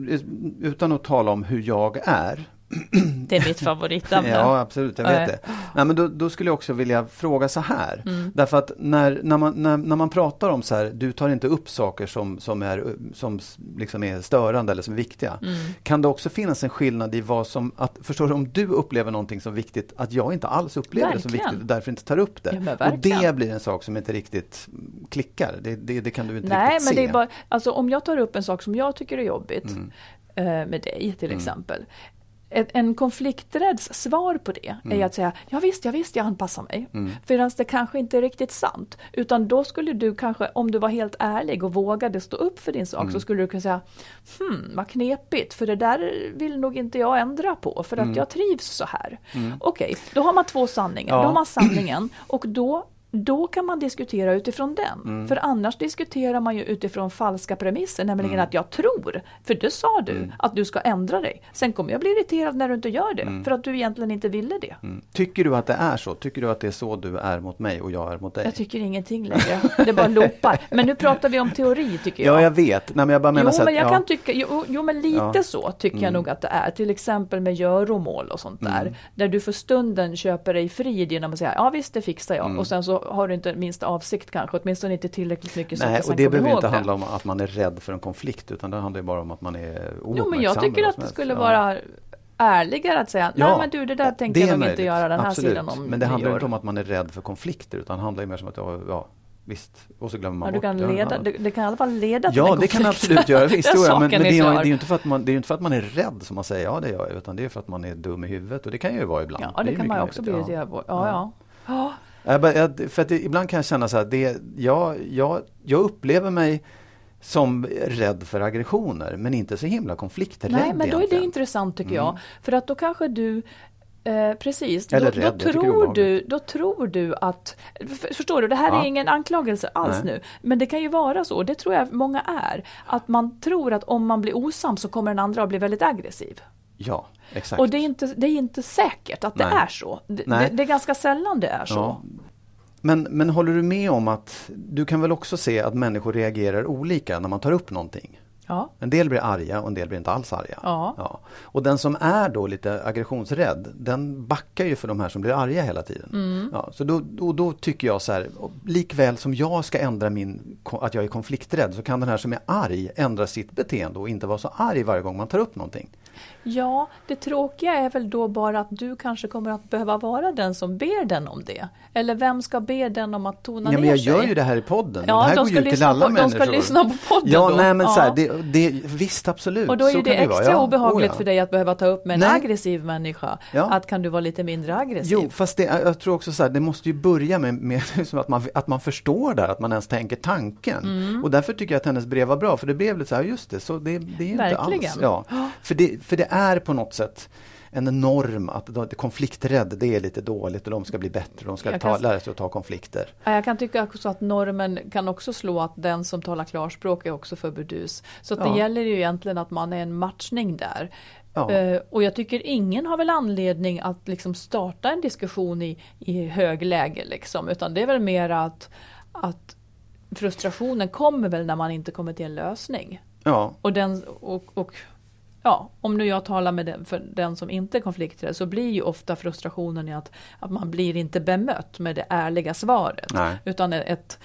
Speaker 1: utan att tala om hur jag är,
Speaker 2: Det är mitt favoritämne.
Speaker 1: Ja, absolut, jag vet
Speaker 2: Eh.
Speaker 1: det. Nej, men då, då skulle jag också vilja fråga så här.
Speaker 2: Mm.
Speaker 1: Därför att när, när, man, när, när man pratar om så här, du tar inte upp saker som, som, är, som liksom är störande eller som är viktiga.
Speaker 2: Mm.
Speaker 1: Kan det också finnas en skillnad i vad som, att, förstår du, om du upplever någonting som viktigt, att jag inte alls upplever det som
Speaker 2: Verkligen.
Speaker 1: viktigt och därför inte tar upp det.
Speaker 2: Ja,
Speaker 1: och
Speaker 2: verkligen.
Speaker 1: det blir en sak som inte riktigt klickar. Det, det, det kan du inte
Speaker 2: Nej,
Speaker 1: riktigt
Speaker 2: men
Speaker 1: se.
Speaker 2: det är bara, alltså om jag tar upp en sak som jag tycker är jobbigt
Speaker 1: Mm.
Speaker 2: eh, med dig till exempel. En, konflikträdds svar på det
Speaker 1: Mm.
Speaker 2: är att säga, ja visst, ja visst, jag anpassar mig. För det kanske inte är riktigt sant. Utan då skulle du kanske, om du var helt ärlig och vågade stå upp för din sak,
Speaker 1: Mm.
Speaker 2: så skulle du kunna säga, hmm, vad knepigt, för det där vill nog inte jag ändra på, för
Speaker 1: Mm.
Speaker 2: att jag trivs så här. Okej, då har man två sanningar.
Speaker 1: Ja.
Speaker 2: Då har man sanningen och då då kan man diskutera utifrån den.
Speaker 1: Mm.
Speaker 2: För annars diskuterar man ju utifrån falska premisser, nämligen att jag tror, för det sa du,
Speaker 1: Mm.
Speaker 2: att du ska ändra dig. Sen kommer jag bli irriterad när du inte gör det, för att du egentligen inte ville det.
Speaker 1: Mm. Tycker du att det är så? Tycker du att det är så du är mot mig och jag är mot dig?
Speaker 2: Jag tycker ingenting längre, det bara loopar. Men nu pratar vi om teori tycker jag.
Speaker 1: Ja, jag vet. Nej, men jag bara menar
Speaker 2: Jo,
Speaker 1: så att,
Speaker 2: men jag
Speaker 1: ja.
Speaker 2: kan tycka, jo, jo men lite
Speaker 1: Ja.
Speaker 2: så tycker jag
Speaker 1: Mm.
Speaker 2: nog att det är. Till exempel med göromål och sånt där. Där du för stunden köper dig frid genom att säga ja visst det fixar jag. Och sen så har du inte minsta avsikt kanske, åtminstone inte tillräckligt mycket så
Speaker 1: Nej, och det behöver inte
Speaker 2: det.
Speaker 1: handla om att man är rädd för en konflikt utan det handlar bara om att man är ouppmärksam.
Speaker 2: Jo men jag tycker att det skulle
Speaker 1: Ja.
Speaker 2: vara ärligare att säga nej
Speaker 1: Ja,
Speaker 2: men du det där tänkte
Speaker 1: det är
Speaker 2: jag nog inte göra den här
Speaker 1: Absolut.
Speaker 2: sidan om
Speaker 1: Men det handlar inte om att man är rädd för konflikter utan det handlar ju mer som att, ja, ja visst, och så glömmer man
Speaker 2: Ja,
Speaker 1: bort
Speaker 2: kan
Speaker 1: det.
Speaker 2: leda,
Speaker 1: Ja.
Speaker 2: det, det kan i alla fall leda till
Speaker 1: Ja, det kan absolut göra, visst. Jag. Men, men det, är, det är ju inte för att man, det är inte för att man är rädd som man säger ja det gör jag, utan det är för att man är dum i huvudet och det kan ju vara ibland.
Speaker 2: Ja, det
Speaker 1: ju
Speaker 2: kan man också bli på. Ja, ja. ja.
Speaker 1: För att ibland kan jag känna så här, det, jag, jag, jag upplever mig som rädd för aggressioner men inte så himla konflikträdd
Speaker 2: Nej, men då är det intressant tycker jag. För att då kanske du Eh, precis,
Speaker 1: Eller
Speaker 2: då,
Speaker 1: rädd,
Speaker 2: då, tror du, då tror du att... för- Förstår du, det här
Speaker 1: Ja.
Speaker 2: är ingen anklagelse alls
Speaker 1: Nej.
Speaker 2: nu. Men det kan ju vara så, och det tror jag många är. Att man tror att om man blir osams så kommer den andra att bli väldigt aggressiv.
Speaker 1: Ja, exakt.
Speaker 2: Och det är, inte, det är inte säkert att det
Speaker 1: Nej.
Speaker 2: är så. Det, det, det är ganska sällan det är så.
Speaker 1: Ja. Men, men håller du med om att du kan väl också se att människor reagerar olika när man tar upp någonting?
Speaker 2: Ja.
Speaker 1: En del blir arga och en del blir inte alls arga.
Speaker 2: Ja.
Speaker 1: Och den som är då lite aggressionsrädd, den backar ju för de här som blir arga hela tiden.
Speaker 2: Mm.
Speaker 1: Ja, så då, då, då tycker jag så här, likväl som jag ska ändra min, att jag är konflikträdd, så kan den här som är arg ändra sitt beteende och inte vara så arg varje gång man tar upp någonting.
Speaker 2: Ja, det tråkiga är väl då bara att du kanske kommer att behöva vara den som ber den om det. Eller vem ska be den om att tona
Speaker 1: Ja,
Speaker 2: ner
Speaker 1: jag
Speaker 2: sig?
Speaker 1: gör ju det här i podden.
Speaker 2: Ja,
Speaker 1: det här
Speaker 2: de
Speaker 1: går ju till alla
Speaker 2: på- de
Speaker 1: människor.
Speaker 2: ska lyssna på podden
Speaker 1: Ja,
Speaker 2: då.
Speaker 1: nej men så här,
Speaker 2: Ja.
Speaker 1: det, det, visst absolut.
Speaker 2: Och då är
Speaker 1: så
Speaker 2: det
Speaker 1: vara.
Speaker 2: extra
Speaker 1: Ja,
Speaker 2: obehagligt
Speaker 1: oh ja.
Speaker 2: för dig att behöva ta upp med en
Speaker 1: Nej.
Speaker 2: aggressiv människa.
Speaker 1: Ja.
Speaker 2: Att kan du vara lite mindre aggressiv?
Speaker 1: Jo, fast det, jag tror också så här, det måste ju börja med, med liksom att, man, att man förstår där, att man ens tänker tanken.
Speaker 2: Mm.
Speaker 1: Och därför tycker jag att hennes brev var bra, för det blev lite så här, just det, så det, det är inte
Speaker 2: Verkligen.
Speaker 1: alls. Ja. För, det, för det är på något sätt en norm att konflikträdd, det är lite dåligt och de ska bli bättre, de ska
Speaker 2: Jag
Speaker 1: ta,
Speaker 2: kan-
Speaker 1: lära sig att ta konflikter.
Speaker 2: Ja, Jag kan tycka också att normen kan också slå att den som talar klarspråk är också för burdus. Så att
Speaker 1: Ja.
Speaker 2: det gäller ju egentligen att man är en matchning där.
Speaker 1: Ja.
Speaker 2: Eh, och jag tycker ingen har väl anledning att liksom starta en diskussion i, i högläge liksom. Utan det är väl mer att, att frustrationen kommer väl när man inte kommer till en lösning.
Speaker 1: Ja,
Speaker 2: Och, den, och, och ja, om nu jag talar med den, för den som inte är konflikträdd så blir ju ofta frustrationen i att, att man blir inte bemött med det ärliga svaret.
Speaker 1: Nej.
Speaker 2: Utan ett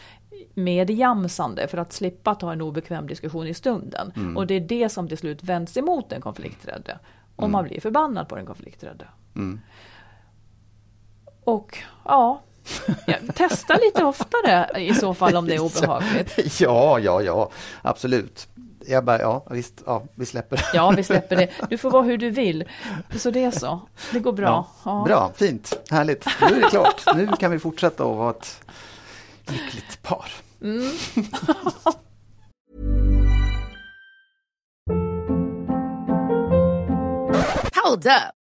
Speaker 2: medjamsande för att slippa ta en obekväm diskussion i stunden.
Speaker 1: Mm.
Speaker 2: Och det är det som till slut vänds emot den konflikträdde. Om man blir förbannad på den konflikträdde.
Speaker 1: Mm.
Speaker 2: Och ja, ja, testa lite oftare i så fall om det är obehagligt.
Speaker 1: ja, ja, ja, absolut. Jag bara, ja, visst, ja, vi släpper det.
Speaker 2: Ja, vi släpper det. Du får vara hur du vill. Så det är så. Det går bra. Ja.
Speaker 1: Bra, fint, härligt. Nu är det klart. Nu kan vi fortsätta att vara ett lyckligt par.
Speaker 3: Hold up.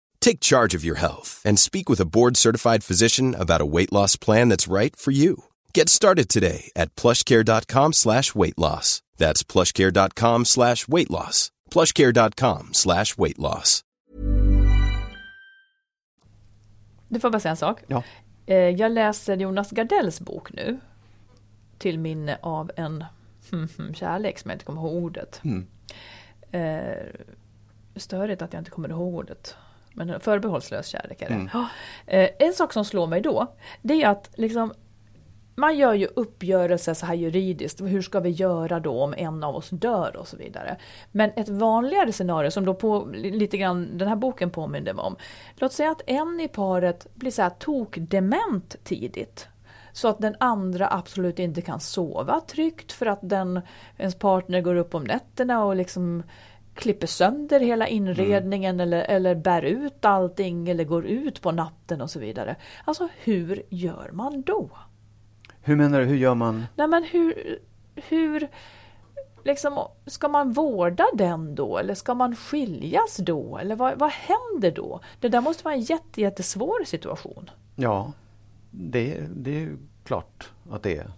Speaker 4: Take charge of your health and speak with a board-certified physician about a weight loss plan that's right for you. Get started today at plushcare.com slash weight loss. That's plushcare.com slash weight loss. plushcare.com slash weight loss.
Speaker 2: Du får bara säga en sak.
Speaker 1: Ja.
Speaker 2: Eh, Jag läser Jonas Gardells bok nu. Till minne av en hmm, hmm, kärlek som jag inte kommer ihåg ordet. Eh, störigt att jag inte kommer ihåg ordet. Men en förbehållslös kärlek är det. Ja. Eh, en sak som slår mig då, det är att liksom man gör ju uppgörelser så här juridiskt. Hur ska vi göra då om en av oss dör och så vidare. Men ett vanligare scenario som då på, lite grann den här boken påminner mig om. Låt säga att en i paret blir så här tokdement tidigt. Så att den andra absolut inte kan sova tryggt för att den, ens partner går upp om nätterna och liksom klipper sönder hela inredningen eller, eller bär ut allting eller går ut på natten och så vidare. Alltså hur gör man då?
Speaker 1: Hur menar du, hur gör man?
Speaker 2: Nej men hur, hur liksom, ska man vårda den då eller ska man skiljas då eller vad, vad händer då? Det där måste vara en jätte, jättesvår situation.
Speaker 1: Ja, det, det är ju klart att det är.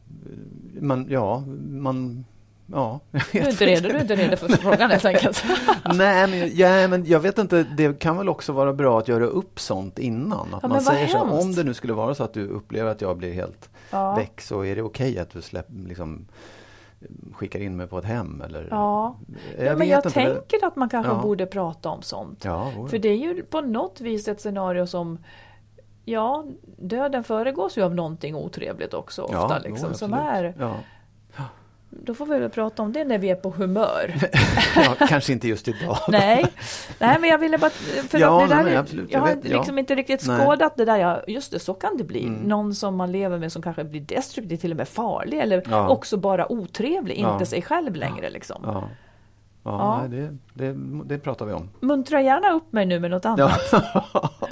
Speaker 1: Man, ja, man, ja.
Speaker 2: Du är inte redo, du är inte redo för frågan helt enkelt.
Speaker 1: Nej, men, ja, men jag vet inte, det kan väl också vara bra att göra upp sånt innan. Att
Speaker 2: Ja,
Speaker 1: man säger så, här, om det nu skulle vara så att du upplever att jag blir helt
Speaker 2: Ja.
Speaker 1: väck så är det okej att du släpp, liksom, skickar in mig på ett hem eller?
Speaker 2: Ja,
Speaker 1: jag
Speaker 2: ja men jag
Speaker 1: inte. det-
Speaker 2: tänker att man kanske
Speaker 1: Ja.
Speaker 2: borde prata om sånt.
Speaker 1: Ja,
Speaker 2: För det är ju på något vis ett scenario som Ja, döden föregås ju av någonting otrevligt också ofta. liksom, som är. Då får vi väl prata om det när vi är på humör.
Speaker 1: ja, kanske inte just idag.
Speaker 2: nej, nej, men jag ville bara... För
Speaker 1: Ja,
Speaker 2: det där
Speaker 1: nej, absolut,
Speaker 2: jag
Speaker 1: jag
Speaker 2: har
Speaker 1: vet, ja.
Speaker 2: liksom inte riktigt
Speaker 1: Nej. Mm.
Speaker 2: skådat det där. Jag, just det, så kan det bli. Någon som man lever med som kanske blir destruktiv, till och med farlig eller
Speaker 1: Ja.
Speaker 2: också bara otrevlig,
Speaker 1: Ja.
Speaker 2: inte sig själv längre. Liksom.
Speaker 1: Ja, ja,
Speaker 2: Ja.
Speaker 1: Nej, det, det, det pratar vi om.
Speaker 2: Muntra gärna upp mig nu med något annat.
Speaker 1: Ja.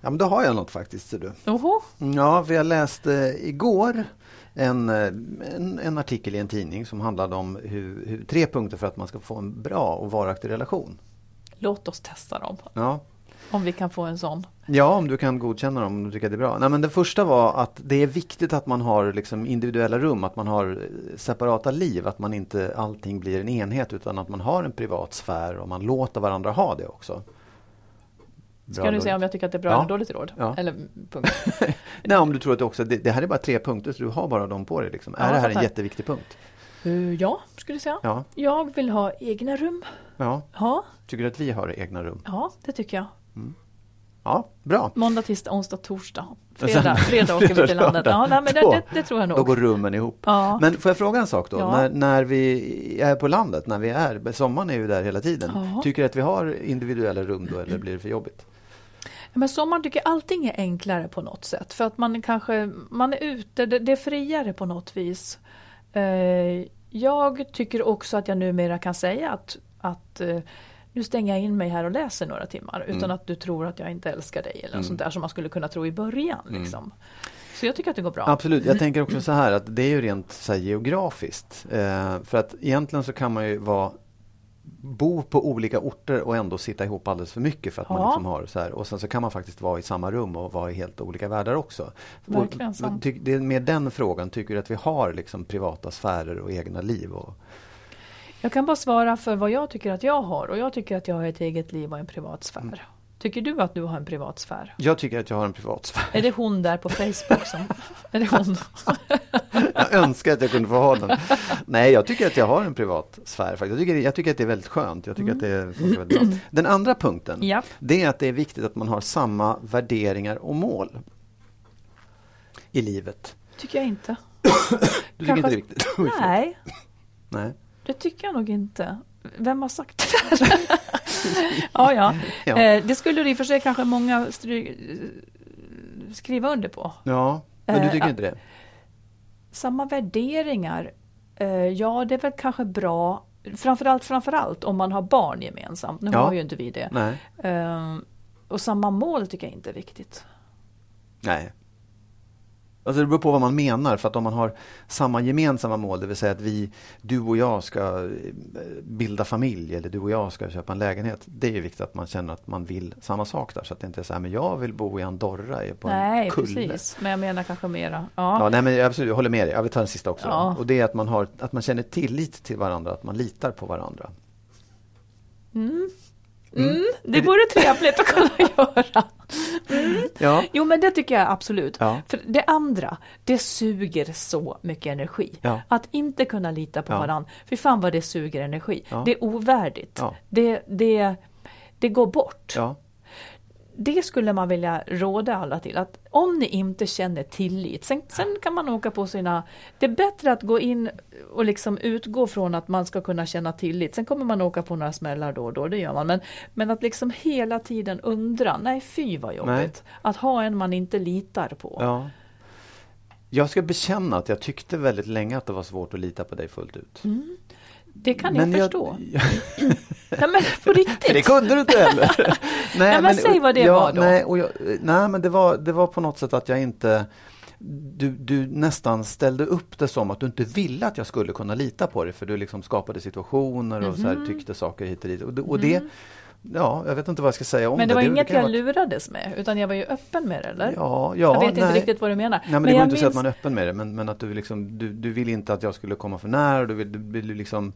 Speaker 1: ja, men då har jag något faktiskt. Ser du.
Speaker 2: Oho.
Speaker 1: Ja, för jag läste igår en, eh, en, en artikel i en tidning som handlade om hur, hur, tre punkter för att man ska få en bra och varaktig relation.
Speaker 2: Låt oss testa dem.
Speaker 1: Ja.
Speaker 2: Om vi kan få en sån.
Speaker 1: Ja, om du kan godkänna dem om du tycker det är bra. Nej, men det första var att det är viktigt att man har liksom individuella rum, att man har eh, separata liv, att man inte allting blir en enhet utan att man har en privat sfär och man låter varandra ha det också.
Speaker 2: Ska
Speaker 1: Bra
Speaker 2: du
Speaker 1: då.
Speaker 2: säga om jag tycker att det är bra
Speaker 1: Ja.
Speaker 2: eller dåligt råd?
Speaker 1: Ja.
Speaker 2: Eller punkt.
Speaker 1: Nej, om du tror att det också, det, det här är bara tre punkter så du har bara dem på dig. Liksom.
Speaker 2: Ja,
Speaker 1: är det här
Speaker 2: jag
Speaker 1: en
Speaker 2: fattar.
Speaker 1: jätteviktig punkt?
Speaker 2: Uh, ja, skulle jag säga.
Speaker 1: Ja.
Speaker 2: Jag vill ha egna rum.
Speaker 1: ja.
Speaker 2: Ja,
Speaker 1: Tycker du att vi har egna rum?
Speaker 2: ja det tycker jag.
Speaker 1: Ja, bra.
Speaker 2: Måndag, tisdag, onsdag, torsdag. Fredag, fredag åker vi till landet. Ja, nej, men det,
Speaker 1: Då-
Speaker 2: det, det tror jag
Speaker 1: Då
Speaker 2: nog.
Speaker 1: går rummen ihop.
Speaker 2: Ja.
Speaker 1: Men får jag fråga en sak då?
Speaker 2: Ja.
Speaker 1: När, när vi är på landet, när vi är, sommaren är ju där hela tiden.
Speaker 2: Ja.
Speaker 1: Tycker du att vi har individuella rum då eller blir det för jobbigt?
Speaker 2: Men sommaren tycker jag allting är enklare på något sätt. För att man kanske, man är ute, det, det är friare på något vis. Eh, jag tycker också att jag numera kan säga att, att eh, nu stänger jag in mig här och läser några timmar utan
Speaker 1: Mm.
Speaker 2: att du tror att jag inte älskar dig eller något sånt där som man skulle kunna tro i början.
Speaker 1: Mm.
Speaker 2: Liksom. Så jag tycker att det går bra.
Speaker 1: Absolut, jag tänker också så här att det är ju rent så geografiskt. Eh, för att egentligen så kan man ju vara bo på olika orter och ändå sitta ihop alldeles för mycket för att man
Speaker 2: Ja.
Speaker 1: liksom har så här. Och sen så kan man faktiskt vara i samma rum och vara i helt olika världar också.
Speaker 2: Verkligen
Speaker 1: och,
Speaker 2: sant.
Speaker 1: ty, det är med den frågan, tycker du att vi har liksom privata sfärer och egna liv? Och,
Speaker 2: Jag kan bara svara för vad jag tycker att jag har och jag tycker att jag har ett eget liv och en privat sfär.
Speaker 1: Mm.
Speaker 2: Tycker du att du har en privat sfär?
Speaker 1: jag tycker att jag har en privat sfär.
Speaker 2: Är det hon där på Facebook som... är det hon?
Speaker 1: Jag önskar att jag kunde få ha den. Nej, jag tycker att jag har en privat sfär. Faktiskt. Jag, tycker, jag tycker att det är väldigt skönt. Jag tycker att det funkar väldigt bra. Den andra punkten,
Speaker 2: Mm. Ja.
Speaker 1: det är att det är viktigt att man har samma värderingar och mål i livet.
Speaker 2: Tycker jag inte.
Speaker 1: Du tycker inte det är viktigt?
Speaker 2: Nej,
Speaker 1: Nej.
Speaker 2: det tycker jag nog inte. Vem har sagt det där? ja, ja.
Speaker 1: Ja.
Speaker 2: Eh, det skulle i och för sig kanske många skriva under på.
Speaker 1: Ja, men du
Speaker 2: Eh,
Speaker 1: tycker
Speaker 2: ja.
Speaker 1: inte det?
Speaker 2: Samma värderingar. Eh, ja, det är väl kanske bra. Framförallt, framförallt om man har barn gemensamt. Nu
Speaker 1: Ja.
Speaker 2: har ju inte vi det.
Speaker 1: Nej.
Speaker 2: Eh, och samma mål tycker jag inte är viktigt.
Speaker 1: Nej. Alltså det beror på vad man menar. För att om man har samma gemensamma mål, det vill säga att vi, du och jag ska eh, bilda familj eller du och jag ska köpa en lägenhet. Det är ju viktigt att man känner att man vill samma sak där. Så att det inte är så här, men jag vill bo i Andorra på
Speaker 2: Nej,
Speaker 1: en kulle.
Speaker 2: precis. Men jag menar kanske mera.
Speaker 1: Ja,
Speaker 2: Ja.
Speaker 1: nej, men absolut, jag håller med dig. Jag vill ta den sista också.
Speaker 2: Ja.
Speaker 1: Och det är att man, har, att man känner tillit till varandra, att man litar på varandra.
Speaker 2: Mm, det vore trevligt att kunna göra.
Speaker 1: Ja,
Speaker 2: Jo men det tycker jag absolut.
Speaker 1: Ja.
Speaker 2: För det andra, det suger så mycket energi.
Speaker 1: Ja.
Speaker 2: Att inte kunna lita på
Speaker 1: Ja.
Speaker 2: varandra. Fy fan vad det suger energi. Det är ovärdigt. Det, det, det går bort. Det skulle man vilja råda alla till. Att om ni inte känner tillit, sen, sen kan man åka på sina... Det är bättre att gå in och liksom utgå från att man ska kunna känna tillit. Sen kommer man åka på några smällar då och då, det gör man. Men, men att liksom hela tiden undra, nej fy vad jobbigt. Att ha en man inte litar på.
Speaker 1: ja. Jag ska bekänna att jag tyckte väldigt länge att det var svårt att lita på dig fullt ut.
Speaker 2: Det kan jag
Speaker 1: Men
Speaker 2: förstå. nej men på riktigt.
Speaker 1: det kunde du inte heller. nej,
Speaker 2: men säg vad det
Speaker 1: ja,
Speaker 2: var då.
Speaker 1: Nej, och jag, nej men det var, det var på något sätt att jag inte du, du nästan ställde upp det som att du inte ville att jag skulle kunna lita på dig för du liksom skapade situationer och så
Speaker 2: Mhm.
Speaker 1: här, tyckte saker hit och dit. Och, det- det ja, jag vet inte vad jag ska säga om
Speaker 2: Men det var
Speaker 1: det
Speaker 2: inget jag
Speaker 1: vara-
Speaker 2: lurades med, utan jag var ju öppen med det, eller?
Speaker 1: Ja, ja,
Speaker 2: jag vet inte
Speaker 1: nej.
Speaker 2: riktigt vad du menar.
Speaker 1: Nej, men, det går inte att säga att
Speaker 2: minns-
Speaker 1: man är öppen med det, men, men att du, liksom, du, du vill inte att jag skulle komma för nära. Du vill, du vill liksom,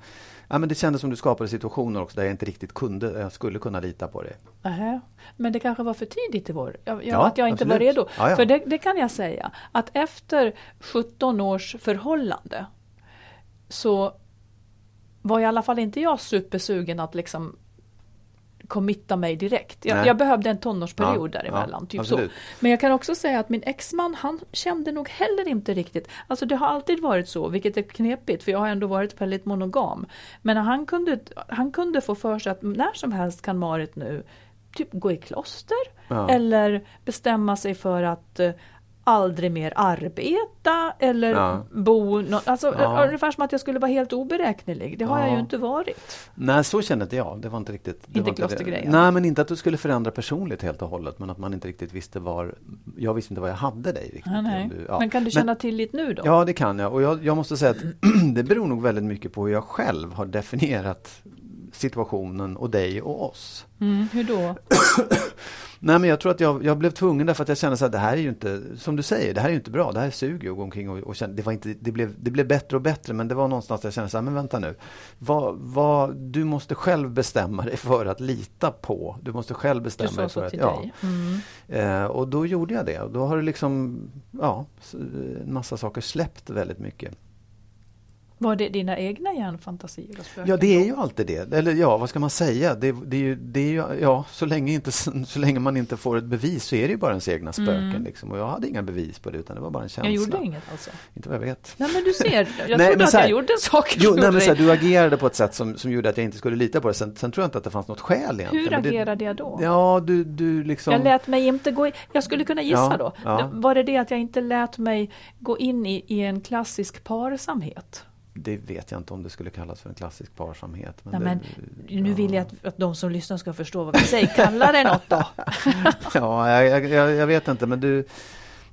Speaker 1: ja, men det kändes som du skapade situationer också där jag inte riktigt kunde, jag skulle kunna lita på dig.
Speaker 2: Nähä. Men det kanske var för tidigt i vår, jag, jag,
Speaker 1: Ja,
Speaker 2: att jag inte var
Speaker 1: absolut.
Speaker 2: redo.
Speaker 1: Ja, ja.
Speaker 2: För det, det kan jag säga, att efter 17 års förhållande så var i alla fall inte jag supersugen att liksom committa mig direkt. Jag, jag behövde en tonårsperiod
Speaker 1: Ja,
Speaker 2: däremellan.
Speaker 1: ja,
Speaker 2: typ så. Men jag kan också säga att min exman han kände nog heller inte riktigt, alltså det har alltid varit så, vilket är knepigt för jag har ändå varit väldigt monogam. Men han kunde, han kunde få för sig att när som helst kan Marit nu typ gå i kloster
Speaker 1: Ja.
Speaker 2: eller bestämma sig för att eh, aldrig mer arbeta eller
Speaker 1: Ja.
Speaker 2: bo nå- alltså,
Speaker 1: Ja.
Speaker 2: Ungefär som att jag skulle vara helt oberäknelig. Det har jag
Speaker 1: Ja.
Speaker 2: ju inte varit.
Speaker 1: Nej, så kände inte jag. Det var inte riktigt... Det
Speaker 2: Inte klostergrejen?
Speaker 1: Nej, men inte att du skulle förändra personligt helt och hållet, men att man inte riktigt visste var... Jag visste inte var jag hade dig riktigt.
Speaker 2: Ja, nej.
Speaker 1: Du-.
Speaker 2: Men kan du känna tillit nu då?
Speaker 1: Ja, det kan jag. Och jag, jag måste säga att det beror nog väldigt mycket på hur jag själv har definierat situationen och dig och oss.
Speaker 2: Mm, hur då?
Speaker 1: Nej men jag tror att jag, jag blev tvungen därför att jag kände så att det här är ju inte, som du säger, det här är ju inte bra. Det här suger att gå omkring och, och känna, det, var inte, det, blev, det blev bättre och bättre men det var någonstans där jag kände så här, men vänta nu. Vad, vad, du måste själv bestämma dig för att lita på. Du måste själv bestämma dig
Speaker 2: så
Speaker 1: för att,
Speaker 2: till
Speaker 1: ja.
Speaker 2: Mm.
Speaker 1: Eh, och då gjorde jag det. Och då har det liksom, ja, s- en massa saker släppt väldigt mycket.
Speaker 2: Var det dina egna hjärnfantasier
Speaker 1: Ja, det är ju alltid det. Eller ja, vad ska man säga? Det, det är ju, det är ju, ja, så länge, inte, så länge man inte får ett bevis så är det ju bara ens egna spöken. Liksom. Och jag hade inga bevis på det utan det var bara en känsla.
Speaker 2: Jag gjorde inget alltså.
Speaker 1: Inte vad jag vet.
Speaker 2: Nej men du ser, jag
Speaker 1: Nej,
Speaker 2: trodde att
Speaker 1: här-
Speaker 2: jag gjorde saker
Speaker 1: Jo, nej, men så här, du agerade på ett sätt som, som gjorde att jag inte skulle lita på det. Sen, sen tror jag inte att det fanns något skäl egentligen.
Speaker 2: Hur
Speaker 1: men det-
Speaker 2: agerade jag då?
Speaker 1: Ja, du, du liksom...
Speaker 2: Jag lät mig inte gå in, jag skulle kunna gissa
Speaker 1: Ja,
Speaker 2: då.
Speaker 1: ja.
Speaker 2: Var det det att jag inte lät mig gå in i, i en klassisk parsamhet?
Speaker 1: Det vet jag inte om det skulle kallas för en klassisk parsamhet. Men
Speaker 2: Nej,
Speaker 1: det,
Speaker 2: men, nu vill jag att, att de som lyssnar ska förstå vad vi säger. Kalla det något då.
Speaker 1: Ja, jag, jag, jag vet inte men du,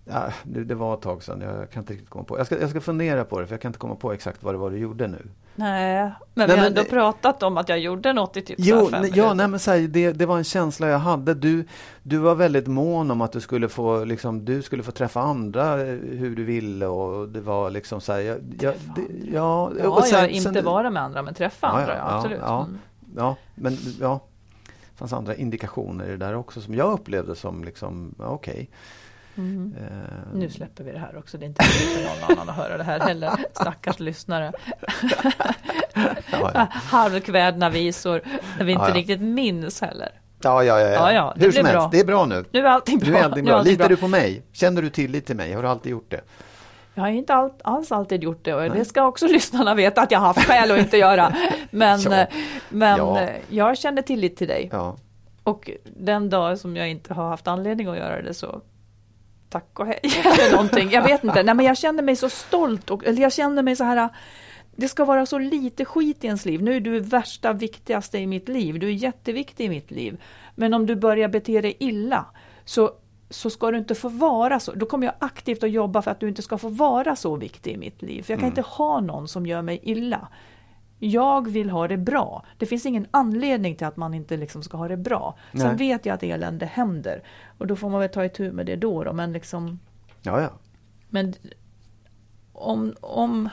Speaker 1: ja, det, det var ett tag sedan. Jag kan inte riktigt komma på. Jag ska, jag ska fundera på det för jag kan inte komma på exakt vad det var du gjorde nu.
Speaker 2: Nej, men
Speaker 1: Nej,
Speaker 2: vi har ändå pratat om att jag gjorde något i typ
Speaker 1: Jo,
Speaker 2: fem
Speaker 1: nej, ja, nej, men så här, det, det var en känsla jag hade. Du, du var väldigt mån om att du skulle få, liksom, du skulle få träffa andra eh, hur du ville och det var liksom så här, jag, jag, det, ja,
Speaker 2: Ja,
Speaker 1: och sen-
Speaker 2: jag inte
Speaker 1: sen-
Speaker 2: vara med andra men träffa
Speaker 1: Ja,
Speaker 2: andra,
Speaker 1: ja,
Speaker 2: ja, absolut.
Speaker 1: ja.
Speaker 2: Mm.
Speaker 1: Ja, men ja, det fanns andra indikationer i det där också som jag upplevde som liksom, okej.
Speaker 2: Mm.
Speaker 1: Eh,
Speaker 2: Nu släpper vi det här också, det är inte för någon annan att höra det här heller. Stackars lyssnare.
Speaker 1: ja, ja.
Speaker 2: Halvkvädna visor, när vi inte
Speaker 1: Ja,
Speaker 2: riktigt minns heller.
Speaker 1: Ja, ja, ja, ja.
Speaker 2: Ja,
Speaker 1: Hur som helst,
Speaker 2: bra.
Speaker 1: det är bra nu.
Speaker 2: Nu är allting bra.
Speaker 1: Nu är allting
Speaker 2: Nu är
Speaker 1: bra.
Speaker 2: allting
Speaker 1: Litar
Speaker 2: bra.
Speaker 1: du på mig? Känner du tillit till mig? Har du alltid gjort det?
Speaker 2: Jag har inte all, alls alltid gjort det och det ska också lyssnarna veta att jag har haft skäl att inte göra. Men,
Speaker 1: Ja.
Speaker 2: men
Speaker 1: Ja.
Speaker 2: jag känner tillit till dig.
Speaker 1: Ja.
Speaker 2: Och den dag som jag inte har haft anledning att göra det så tack och hej eller någonting. Jag vet inte. Nej, men jag känner mig så stolt och eller jag känner mig så här det ska vara så lite skit i ens liv. Nu är du värsta viktigaste i mitt liv. Du är jätteviktig i mitt liv. Men om du börjar bete dig illa så, så ska du inte få vara så. Då kommer jag aktivt att jobba för att du inte ska få vara så viktig i mitt liv. För jag kan
Speaker 1: Mm.
Speaker 2: inte ha någon som gör mig illa. Jag vill ha det bra. Det finns ingen anledning till att man inte liksom ska ha det bra. Sen
Speaker 1: Nej.
Speaker 2: vet jag att elände händer. Och då får man väl ta itu med det då. då. Men, liksom,
Speaker 1: Ja, ja.
Speaker 2: men om, om,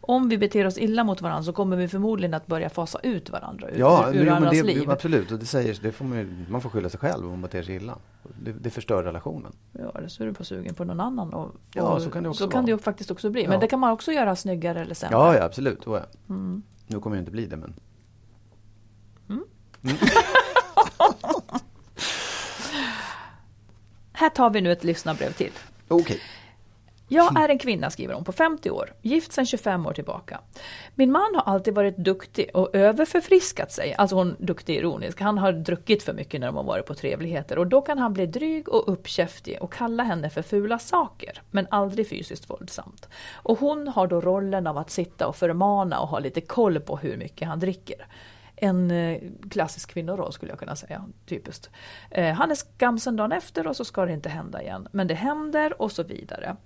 Speaker 2: om vi beter oss illa mot varandra så kommer vi förmodligen att börja fasa ut varandra ur,
Speaker 1: Ja,
Speaker 2: ur,
Speaker 1: jo,
Speaker 2: varandras
Speaker 1: det,
Speaker 2: liv.
Speaker 1: absolut. Och det säger, det får man, man får skylla sig själv om man beter sig illa. Det, det förstör relationen.
Speaker 2: Ja, eller så är du på sugen på någon annan. Och,
Speaker 1: Ja,
Speaker 2: och
Speaker 1: så kan det också
Speaker 2: så kan det faktiskt också bli. Men
Speaker 1: Ja.
Speaker 2: det kan man också göra snyggare eller sämre.
Speaker 1: Ja, ja absolut. Oh, ja.
Speaker 2: Mm.
Speaker 1: Nu kommer jag inte bli det, men...
Speaker 2: Här tar vi nu ett lyssnarbrev till.
Speaker 1: Okej.
Speaker 2: Jag är en kvinna, skriver hon, på 50 år, gift sedan 25 år tillbaka. Min man har alltid varit duktig och överförfriskat sig. Alltså hon är duktig ironisk. Han har druckit för mycket när de har varit på trevligheter och då kan han bli dryg och uppkäftig och kalla henne för fula saker, men aldrig fysiskt våldsamt. Och hon har då rollen av att sitta och förmana och ha lite koll på hur mycket han dricker. En eh, klassisk kvinnoroll skulle jag kunna säga, typiskt. Eh, han är skamsen dagen efter och så ska det inte hända igen. Men det händer och så vidare.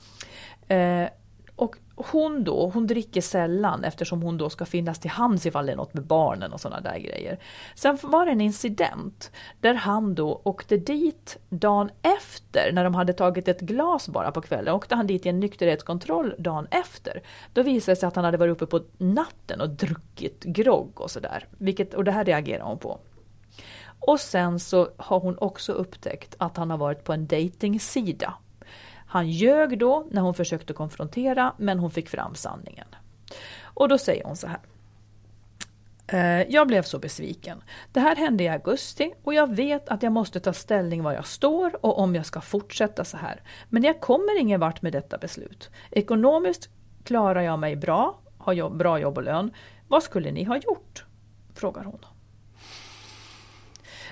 Speaker 2: Eh, Och hon då, hon dricker sällan eftersom hon då ska finnas till hands ifall det är något med barnen och sådana där grejer. Sen var det en incident där han då åkte dit dagen efter när de hade tagit ett glas bara på kvällen. Åkte han dit i en nykterhetskontroll dagen efter. Då visade det sig att han hade varit uppe på natten och druckit grogg och sådär. Och det här reagerade hon på. Och sen så har hon också upptäckt att han har varit på en dejtingsida han ljög då när hon försökte konfrontera men hon fick fram sanningen. Och då säger hon så här. Eh, jag blev så besviken. Det här hände i augusti och jag vet att jag måste ta ställning var jag står och om jag ska fortsätta så här. Men jag kommer ingen vart med detta beslut. Ekonomiskt klarar jag mig bra, har jobb, bra jobb och lön. Vad skulle ni ha gjort? Frågar hon.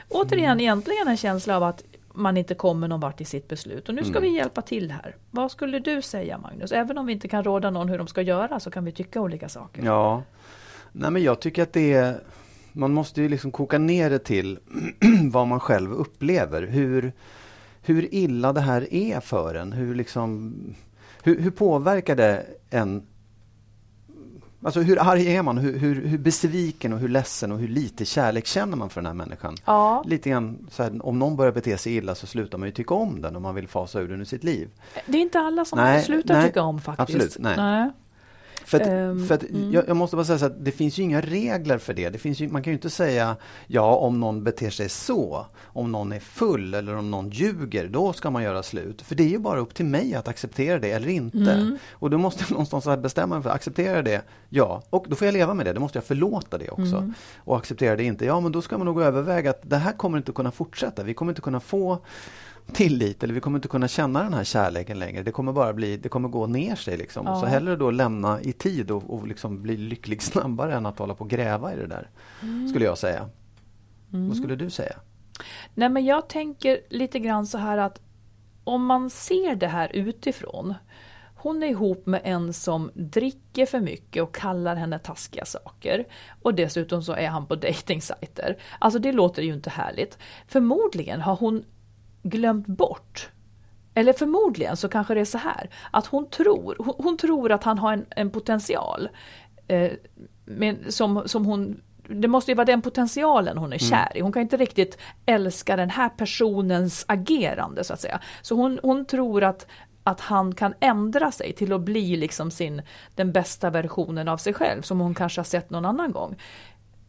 Speaker 2: Återigen egentligen en känsla av att man inte kommer någon vart i sitt beslut. Och nu ska mm. vi hjälpa till här. Vad skulle du säga Magnus? Även om vi inte kan råda någon hur de ska göra så kan vi tycka olika saker.
Speaker 1: Ja, Nej, men jag tycker att det är man måste ju liksom koka ner det till vad man själv upplever. Hur, hur illa det här är för en. Hur, liksom, hur, hur påverkar det en Alltså hur arg är man? Hur, hur, hur, besviken och hur ledsen och hur lite kärlek känner man för den här människan?
Speaker 2: Ja.
Speaker 1: Lite grann, så här, om någon börjar bete sig illa så slutar man ju tycka om den om man vill fasa ur den ur sitt liv.
Speaker 2: Det är inte alla som nej, slutar nej, tycka om faktiskt.
Speaker 1: Absolut, nej. nej. För att, um, för att mm. jag, jag, måste bara säga så att det finns ju inga regler för det. det finns ju, man kan ju inte säga ja om någon beter sig så, om någon är full eller om någon ljuger, då ska man göra slut. För det är ju bara upp till mig att acceptera det eller inte. Mm. Och då måste jag någonstans bestämma mig för, acceptera det, ja, och då får jag leva med det. Då måste jag förlåta det också. Mm. Och acceptera det inte, ja men då ska man nog överväga att det här kommer inte kunna fortsätta. Vi kommer inte kunna få tillit eller vi kommer inte kunna känna den här kärleken längre. Det kommer bara bli, det kommer gå ner sig liksom. Ja. Så hellre då lämna i tid och, och liksom bli lycklig snabbare än att hålla på och gräva i det där. Mm. Skulle jag säga. Mm. Vad skulle du säga?
Speaker 2: Nej men jag tänker lite grann så här att om man ser det här utifrån. Hon är ihop med en som dricker för mycket och kallar henne taskiga saker. Och dessutom så är han på dejtingsajter. Alltså det låter ju inte härligt. Förmodligen har hon glömt bort eller förmodligen så kanske det är så här att hon tror, hon, hon tror att han har en, en potential. Eh, men som, som hon, det måste ju vara den potentialen hon är mm. kär i. Hon kan inte riktigt älska den här personens agerande så att säga. Så hon, hon tror att, att han kan ändra sig till att bli liksom sin, den bästa versionen av sig själv som hon kanske har sett någon annan gång.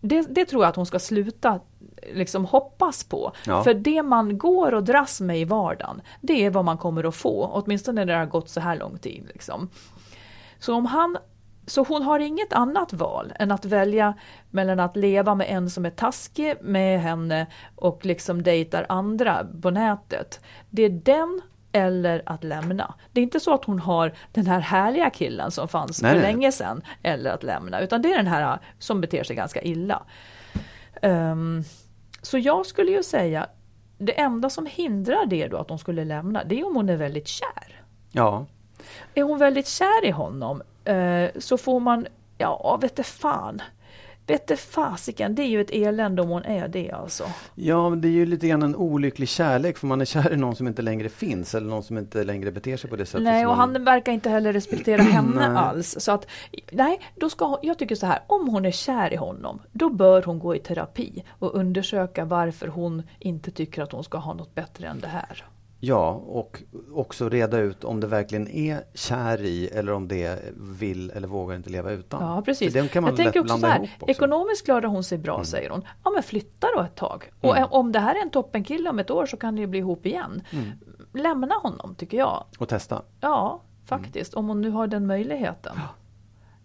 Speaker 2: Det, det tror jag att hon ska sluta liksom hoppas på. Ja. För det man går och dras med i vardagen, det är vad man kommer att få, åtminstone när det har gått så här lång tid. Liksom. Så om han så hon har inget annat val än att välja mellan att leva med en som är taskig med henne och liksom dejtar andra på nätet. Det är den eller att lämna. Det är inte så att hon har den här härliga killen som fanns nej, för nej. länge sedan eller att lämna, utan det är den här som beter sig ganska illa. Um, så jag skulle ju säga, det enda som hindrar det då att hon skulle lämna, det är om hon är väldigt kär.
Speaker 1: Ja.
Speaker 2: Är hon väldigt kär i honom uh, så får man, ja vet fan. Vette fasiken, det är ju ett elände om hon är det alltså.
Speaker 1: Ja, det är ju lite grann en olycklig kärlek för man är kär i någon som inte längre finns eller någon som inte längre beter sig på det sättet.
Speaker 2: Nej, och
Speaker 1: man...
Speaker 2: han verkar inte heller respektera henne alls. Så att, nej, då ska jag tycker så här, om hon är kär i honom, då bör hon gå i terapi och undersöka varför hon inte tycker att hon ska ha något bättre än det här.
Speaker 1: Ja, och också reda ut om det verkligen är kär i eller om det vill eller vågar inte leva utan.
Speaker 2: Ja, precis. Jag tänker också så här, ekonomiskt klarar hon sig bra, mm. säger hon. Ja, men flytta då ett tag. Och mm. om det här är en toppenkille om ett år så kan det bli ihop igen. Mm. Lämna honom, tycker jag.
Speaker 1: Och testa?
Speaker 2: Ja, faktiskt. Om hon nu har den möjligheten.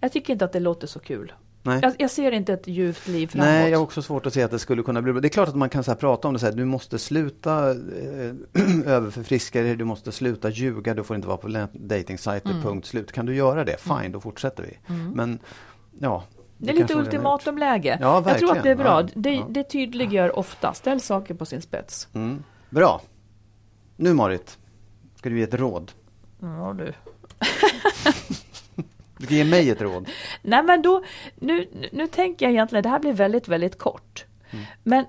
Speaker 2: Jag tycker inte att det låter så kul. Nej. Jag, jag, ser inte ett ljust liv framåt.
Speaker 1: Nej, jag har också svårt att se att det skulle kunna bli bra. Det är klart att man kan så prata om det så här, du måste sluta eh, överförfriska dig, du måste sluta ljuga, du får inte vara på dejtingsajter, mm. punkt slut. Kan du göra det, fine, mm. då fortsätter vi. Mm. Men ja,
Speaker 2: det är lite ultimatumläge.
Speaker 1: Ja,
Speaker 2: jag tror att det är bra. Ja, det, det tydliggör ofta, ställ saker på sin spets.
Speaker 1: Mm. Bra. Nu Marit, ska du ge ett råd.
Speaker 2: Ja du.
Speaker 1: Du kan ge mig ett råd.
Speaker 2: Nej men då, nu, nu tänker jag egentligen, det här blir väldigt, väldigt kort. Mm. Men,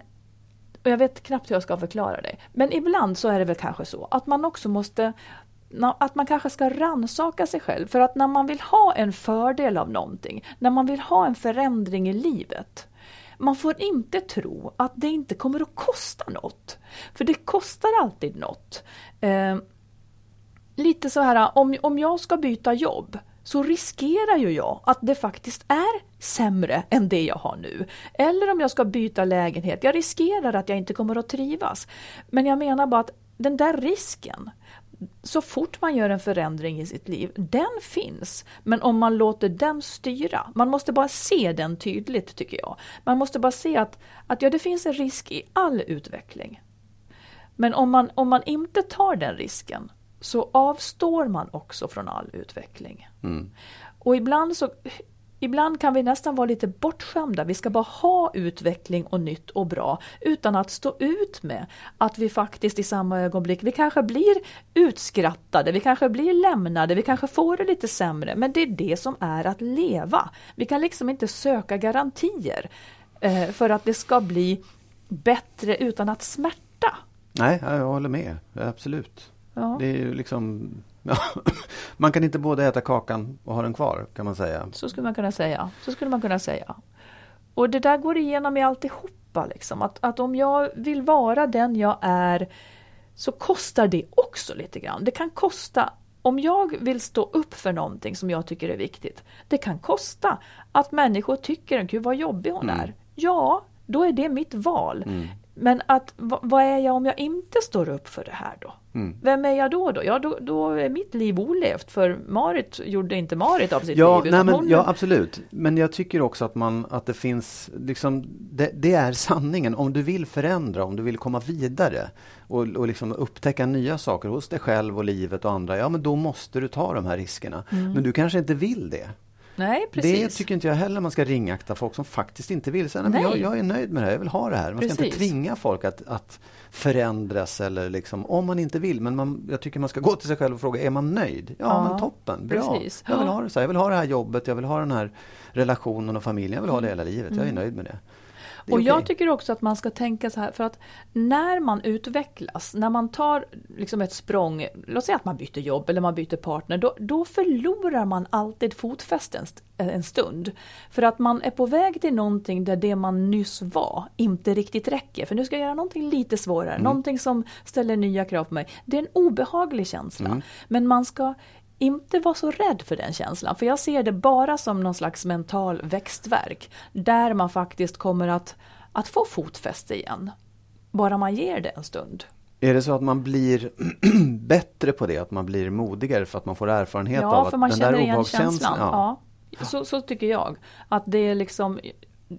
Speaker 2: och jag vet knappt hur jag ska förklara det. Men ibland så är det väl kanske så att man också måste att man kanske ska ransaka sig själv. För att när man vill ha en fördel av någonting, när man vill ha en förändring i livet, man får inte tro att det inte kommer att kosta något. För det kostar alltid något. Eh, lite så här, om, om jag ska byta jobb så riskerar ju jag att det faktiskt är sämre än det jag har nu. Eller om jag ska byta lägenhet, jag riskerar att jag inte kommer att trivas. Men jag menar bara att den där risken, så fort man gör en förändring i sitt liv, den finns. Men om man låter den styra, man måste bara se den tydligt tycker jag. Man måste bara se att, att ja, det finns en risk i all utveckling. Men om man, om man inte tar den risken så avstår man också från all utveckling. Mm. Och ibland så Ibland kan vi nästan vara lite bortskämda. Vi ska bara ha utveckling och nytt och bra utan att stå ut med att vi faktiskt i samma ögonblick, vi kanske blir utskrattade, vi kanske blir lämnade, vi kanske får det lite sämre. Men det är det som är att leva. Vi kan liksom inte söka garantier eh, för att det ska bli bättre utan att smärta.
Speaker 1: Nej, jag håller med. Absolut. Ja. Det är ju liksom man kan inte både äta kakan och ha den kvar kan man säga.
Speaker 2: Så skulle man kunna säga. Så skulle man kunna säga. Och det där går igenom i alltihopa. Liksom. Att, att om jag vill vara den jag är så kostar det också lite grann. Det kan kosta om jag vill stå upp för någonting som jag tycker är viktigt. Det kan kosta att människor tycker, gud vad jobbig hon mm. är. Ja, då är det mitt val. Mm. Men att, vad är jag om jag inte står upp för det här då? Mm. Vem är jag då? då? Ja, då, då är mitt liv olevt för Marit gjorde inte Marit av sitt
Speaker 1: ja,
Speaker 2: liv.
Speaker 1: Nej, men, hon... Ja, absolut. Men jag tycker också att, man, att det finns, liksom, det, det, är sanningen. Om du vill förändra, om du vill komma vidare och, och liksom upptäcka nya saker hos dig själv och livet och andra, ja men då måste du ta de här riskerna. Mm. Men du kanske inte vill det.
Speaker 2: Nej, precis.
Speaker 1: Det tycker inte jag heller man ska ringakta folk som faktiskt inte vill. Säga, men jag, jag, är nöjd med det här, jag vill ha det här. Man precis. ska inte tvinga folk att, att förändras eller liksom, om man inte vill. Men man, jag tycker man ska gå till sig själv och fråga, är man nöjd? Ja, ja men toppen, bra. Precis. Jag vill ha det så här. Jag vill ha det här jobbet, jag vill ha den här relationen och familjen. Jag vill ha det hela livet, jag är mm. nöjd med det.
Speaker 2: Och okay. jag tycker också att man ska tänka så här, för att när man utvecklas, när man tar liksom ett språng, låt säga att man byter jobb eller man byter partner, då, då förlorar man alltid fotfästet en, en stund. För att man är på väg till någonting där det man nyss var inte riktigt räcker. För nu ska jag göra någonting lite svårare, mm. någonting som ställer nya krav på mig. Det är en obehaglig känsla. Mm. Men man ska inte vara så rädd för den känslan. För jag ser det bara som någon slags mental växtverk. Där man faktiskt kommer att, att få fotfäste igen. Bara man ger det en stund.
Speaker 1: Är det så att man blir bättre på det? Att man blir modigare för att man får erfarenhet
Speaker 2: ja,
Speaker 1: av att
Speaker 2: för man den känner där igen känslan. Ja. ja. Så, så tycker jag. Att det är liksom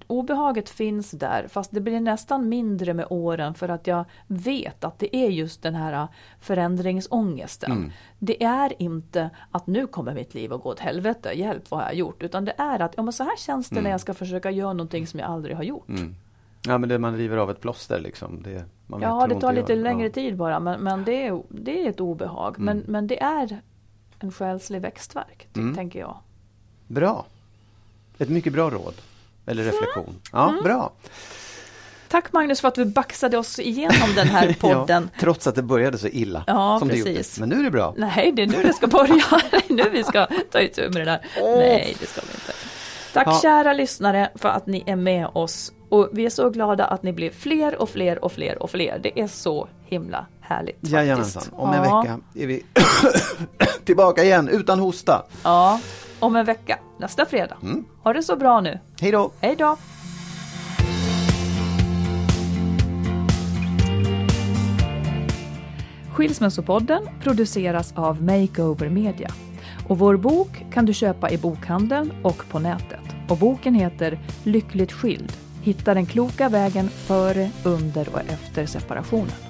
Speaker 2: obehaget finns där fast det blir nästan mindre med åren för att jag vet att det är just den här förändringsångesten. Mm. Det är inte att nu kommer mitt liv att gå åt helvete, hjälp vad har jag gjort? Utan det är att ja, men så här känns det mm. när jag ska försöka göra någonting som jag aldrig har gjort. Mm.
Speaker 1: Ja men det man river av ett plåster liksom. Det,
Speaker 2: ja det tar lite längre ja. tid bara men, men det, är, det är ett obehag. Men, mm. men det är en själslig växtverk, mm. tänker jag.
Speaker 1: Bra. Ett mycket bra råd. Eller reflektion. Ja, mm. bra.
Speaker 2: Tack Magnus för att du baxade oss igenom den här podden.
Speaker 1: ja, trots att det började så illa.
Speaker 2: Ja,
Speaker 1: som
Speaker 2: precis.
Speaker 1: Det gjorde. Men nu är det bra.
Speaker 2: Nej, det är nu det ska börja. nu vi ska ta itu med det där. Oh. Nej, det ska vi inte. Tack ja. kära lyssnare för att ni är med oss. Och vi är så glada att ni blir fler och fler och fler och fler. Det är så himla härligt.
Speaker 1: Jajamensan. Om en ja. vecka är vi tillbaka igen utan hosta.
Speaker 2: Ja om en vecka, nästa fredag. Mm. Ha det så bra nu.
Speaker 1: Hej då!
Speaker 2: Hej då! Skilsmässopodden produceras av Makeover Media. Och vår bok kan du köpa i bokhandeln och på nätet. Och boken heter Lyckligt skild. Hitta den kloka vägen före, under och efter separationen.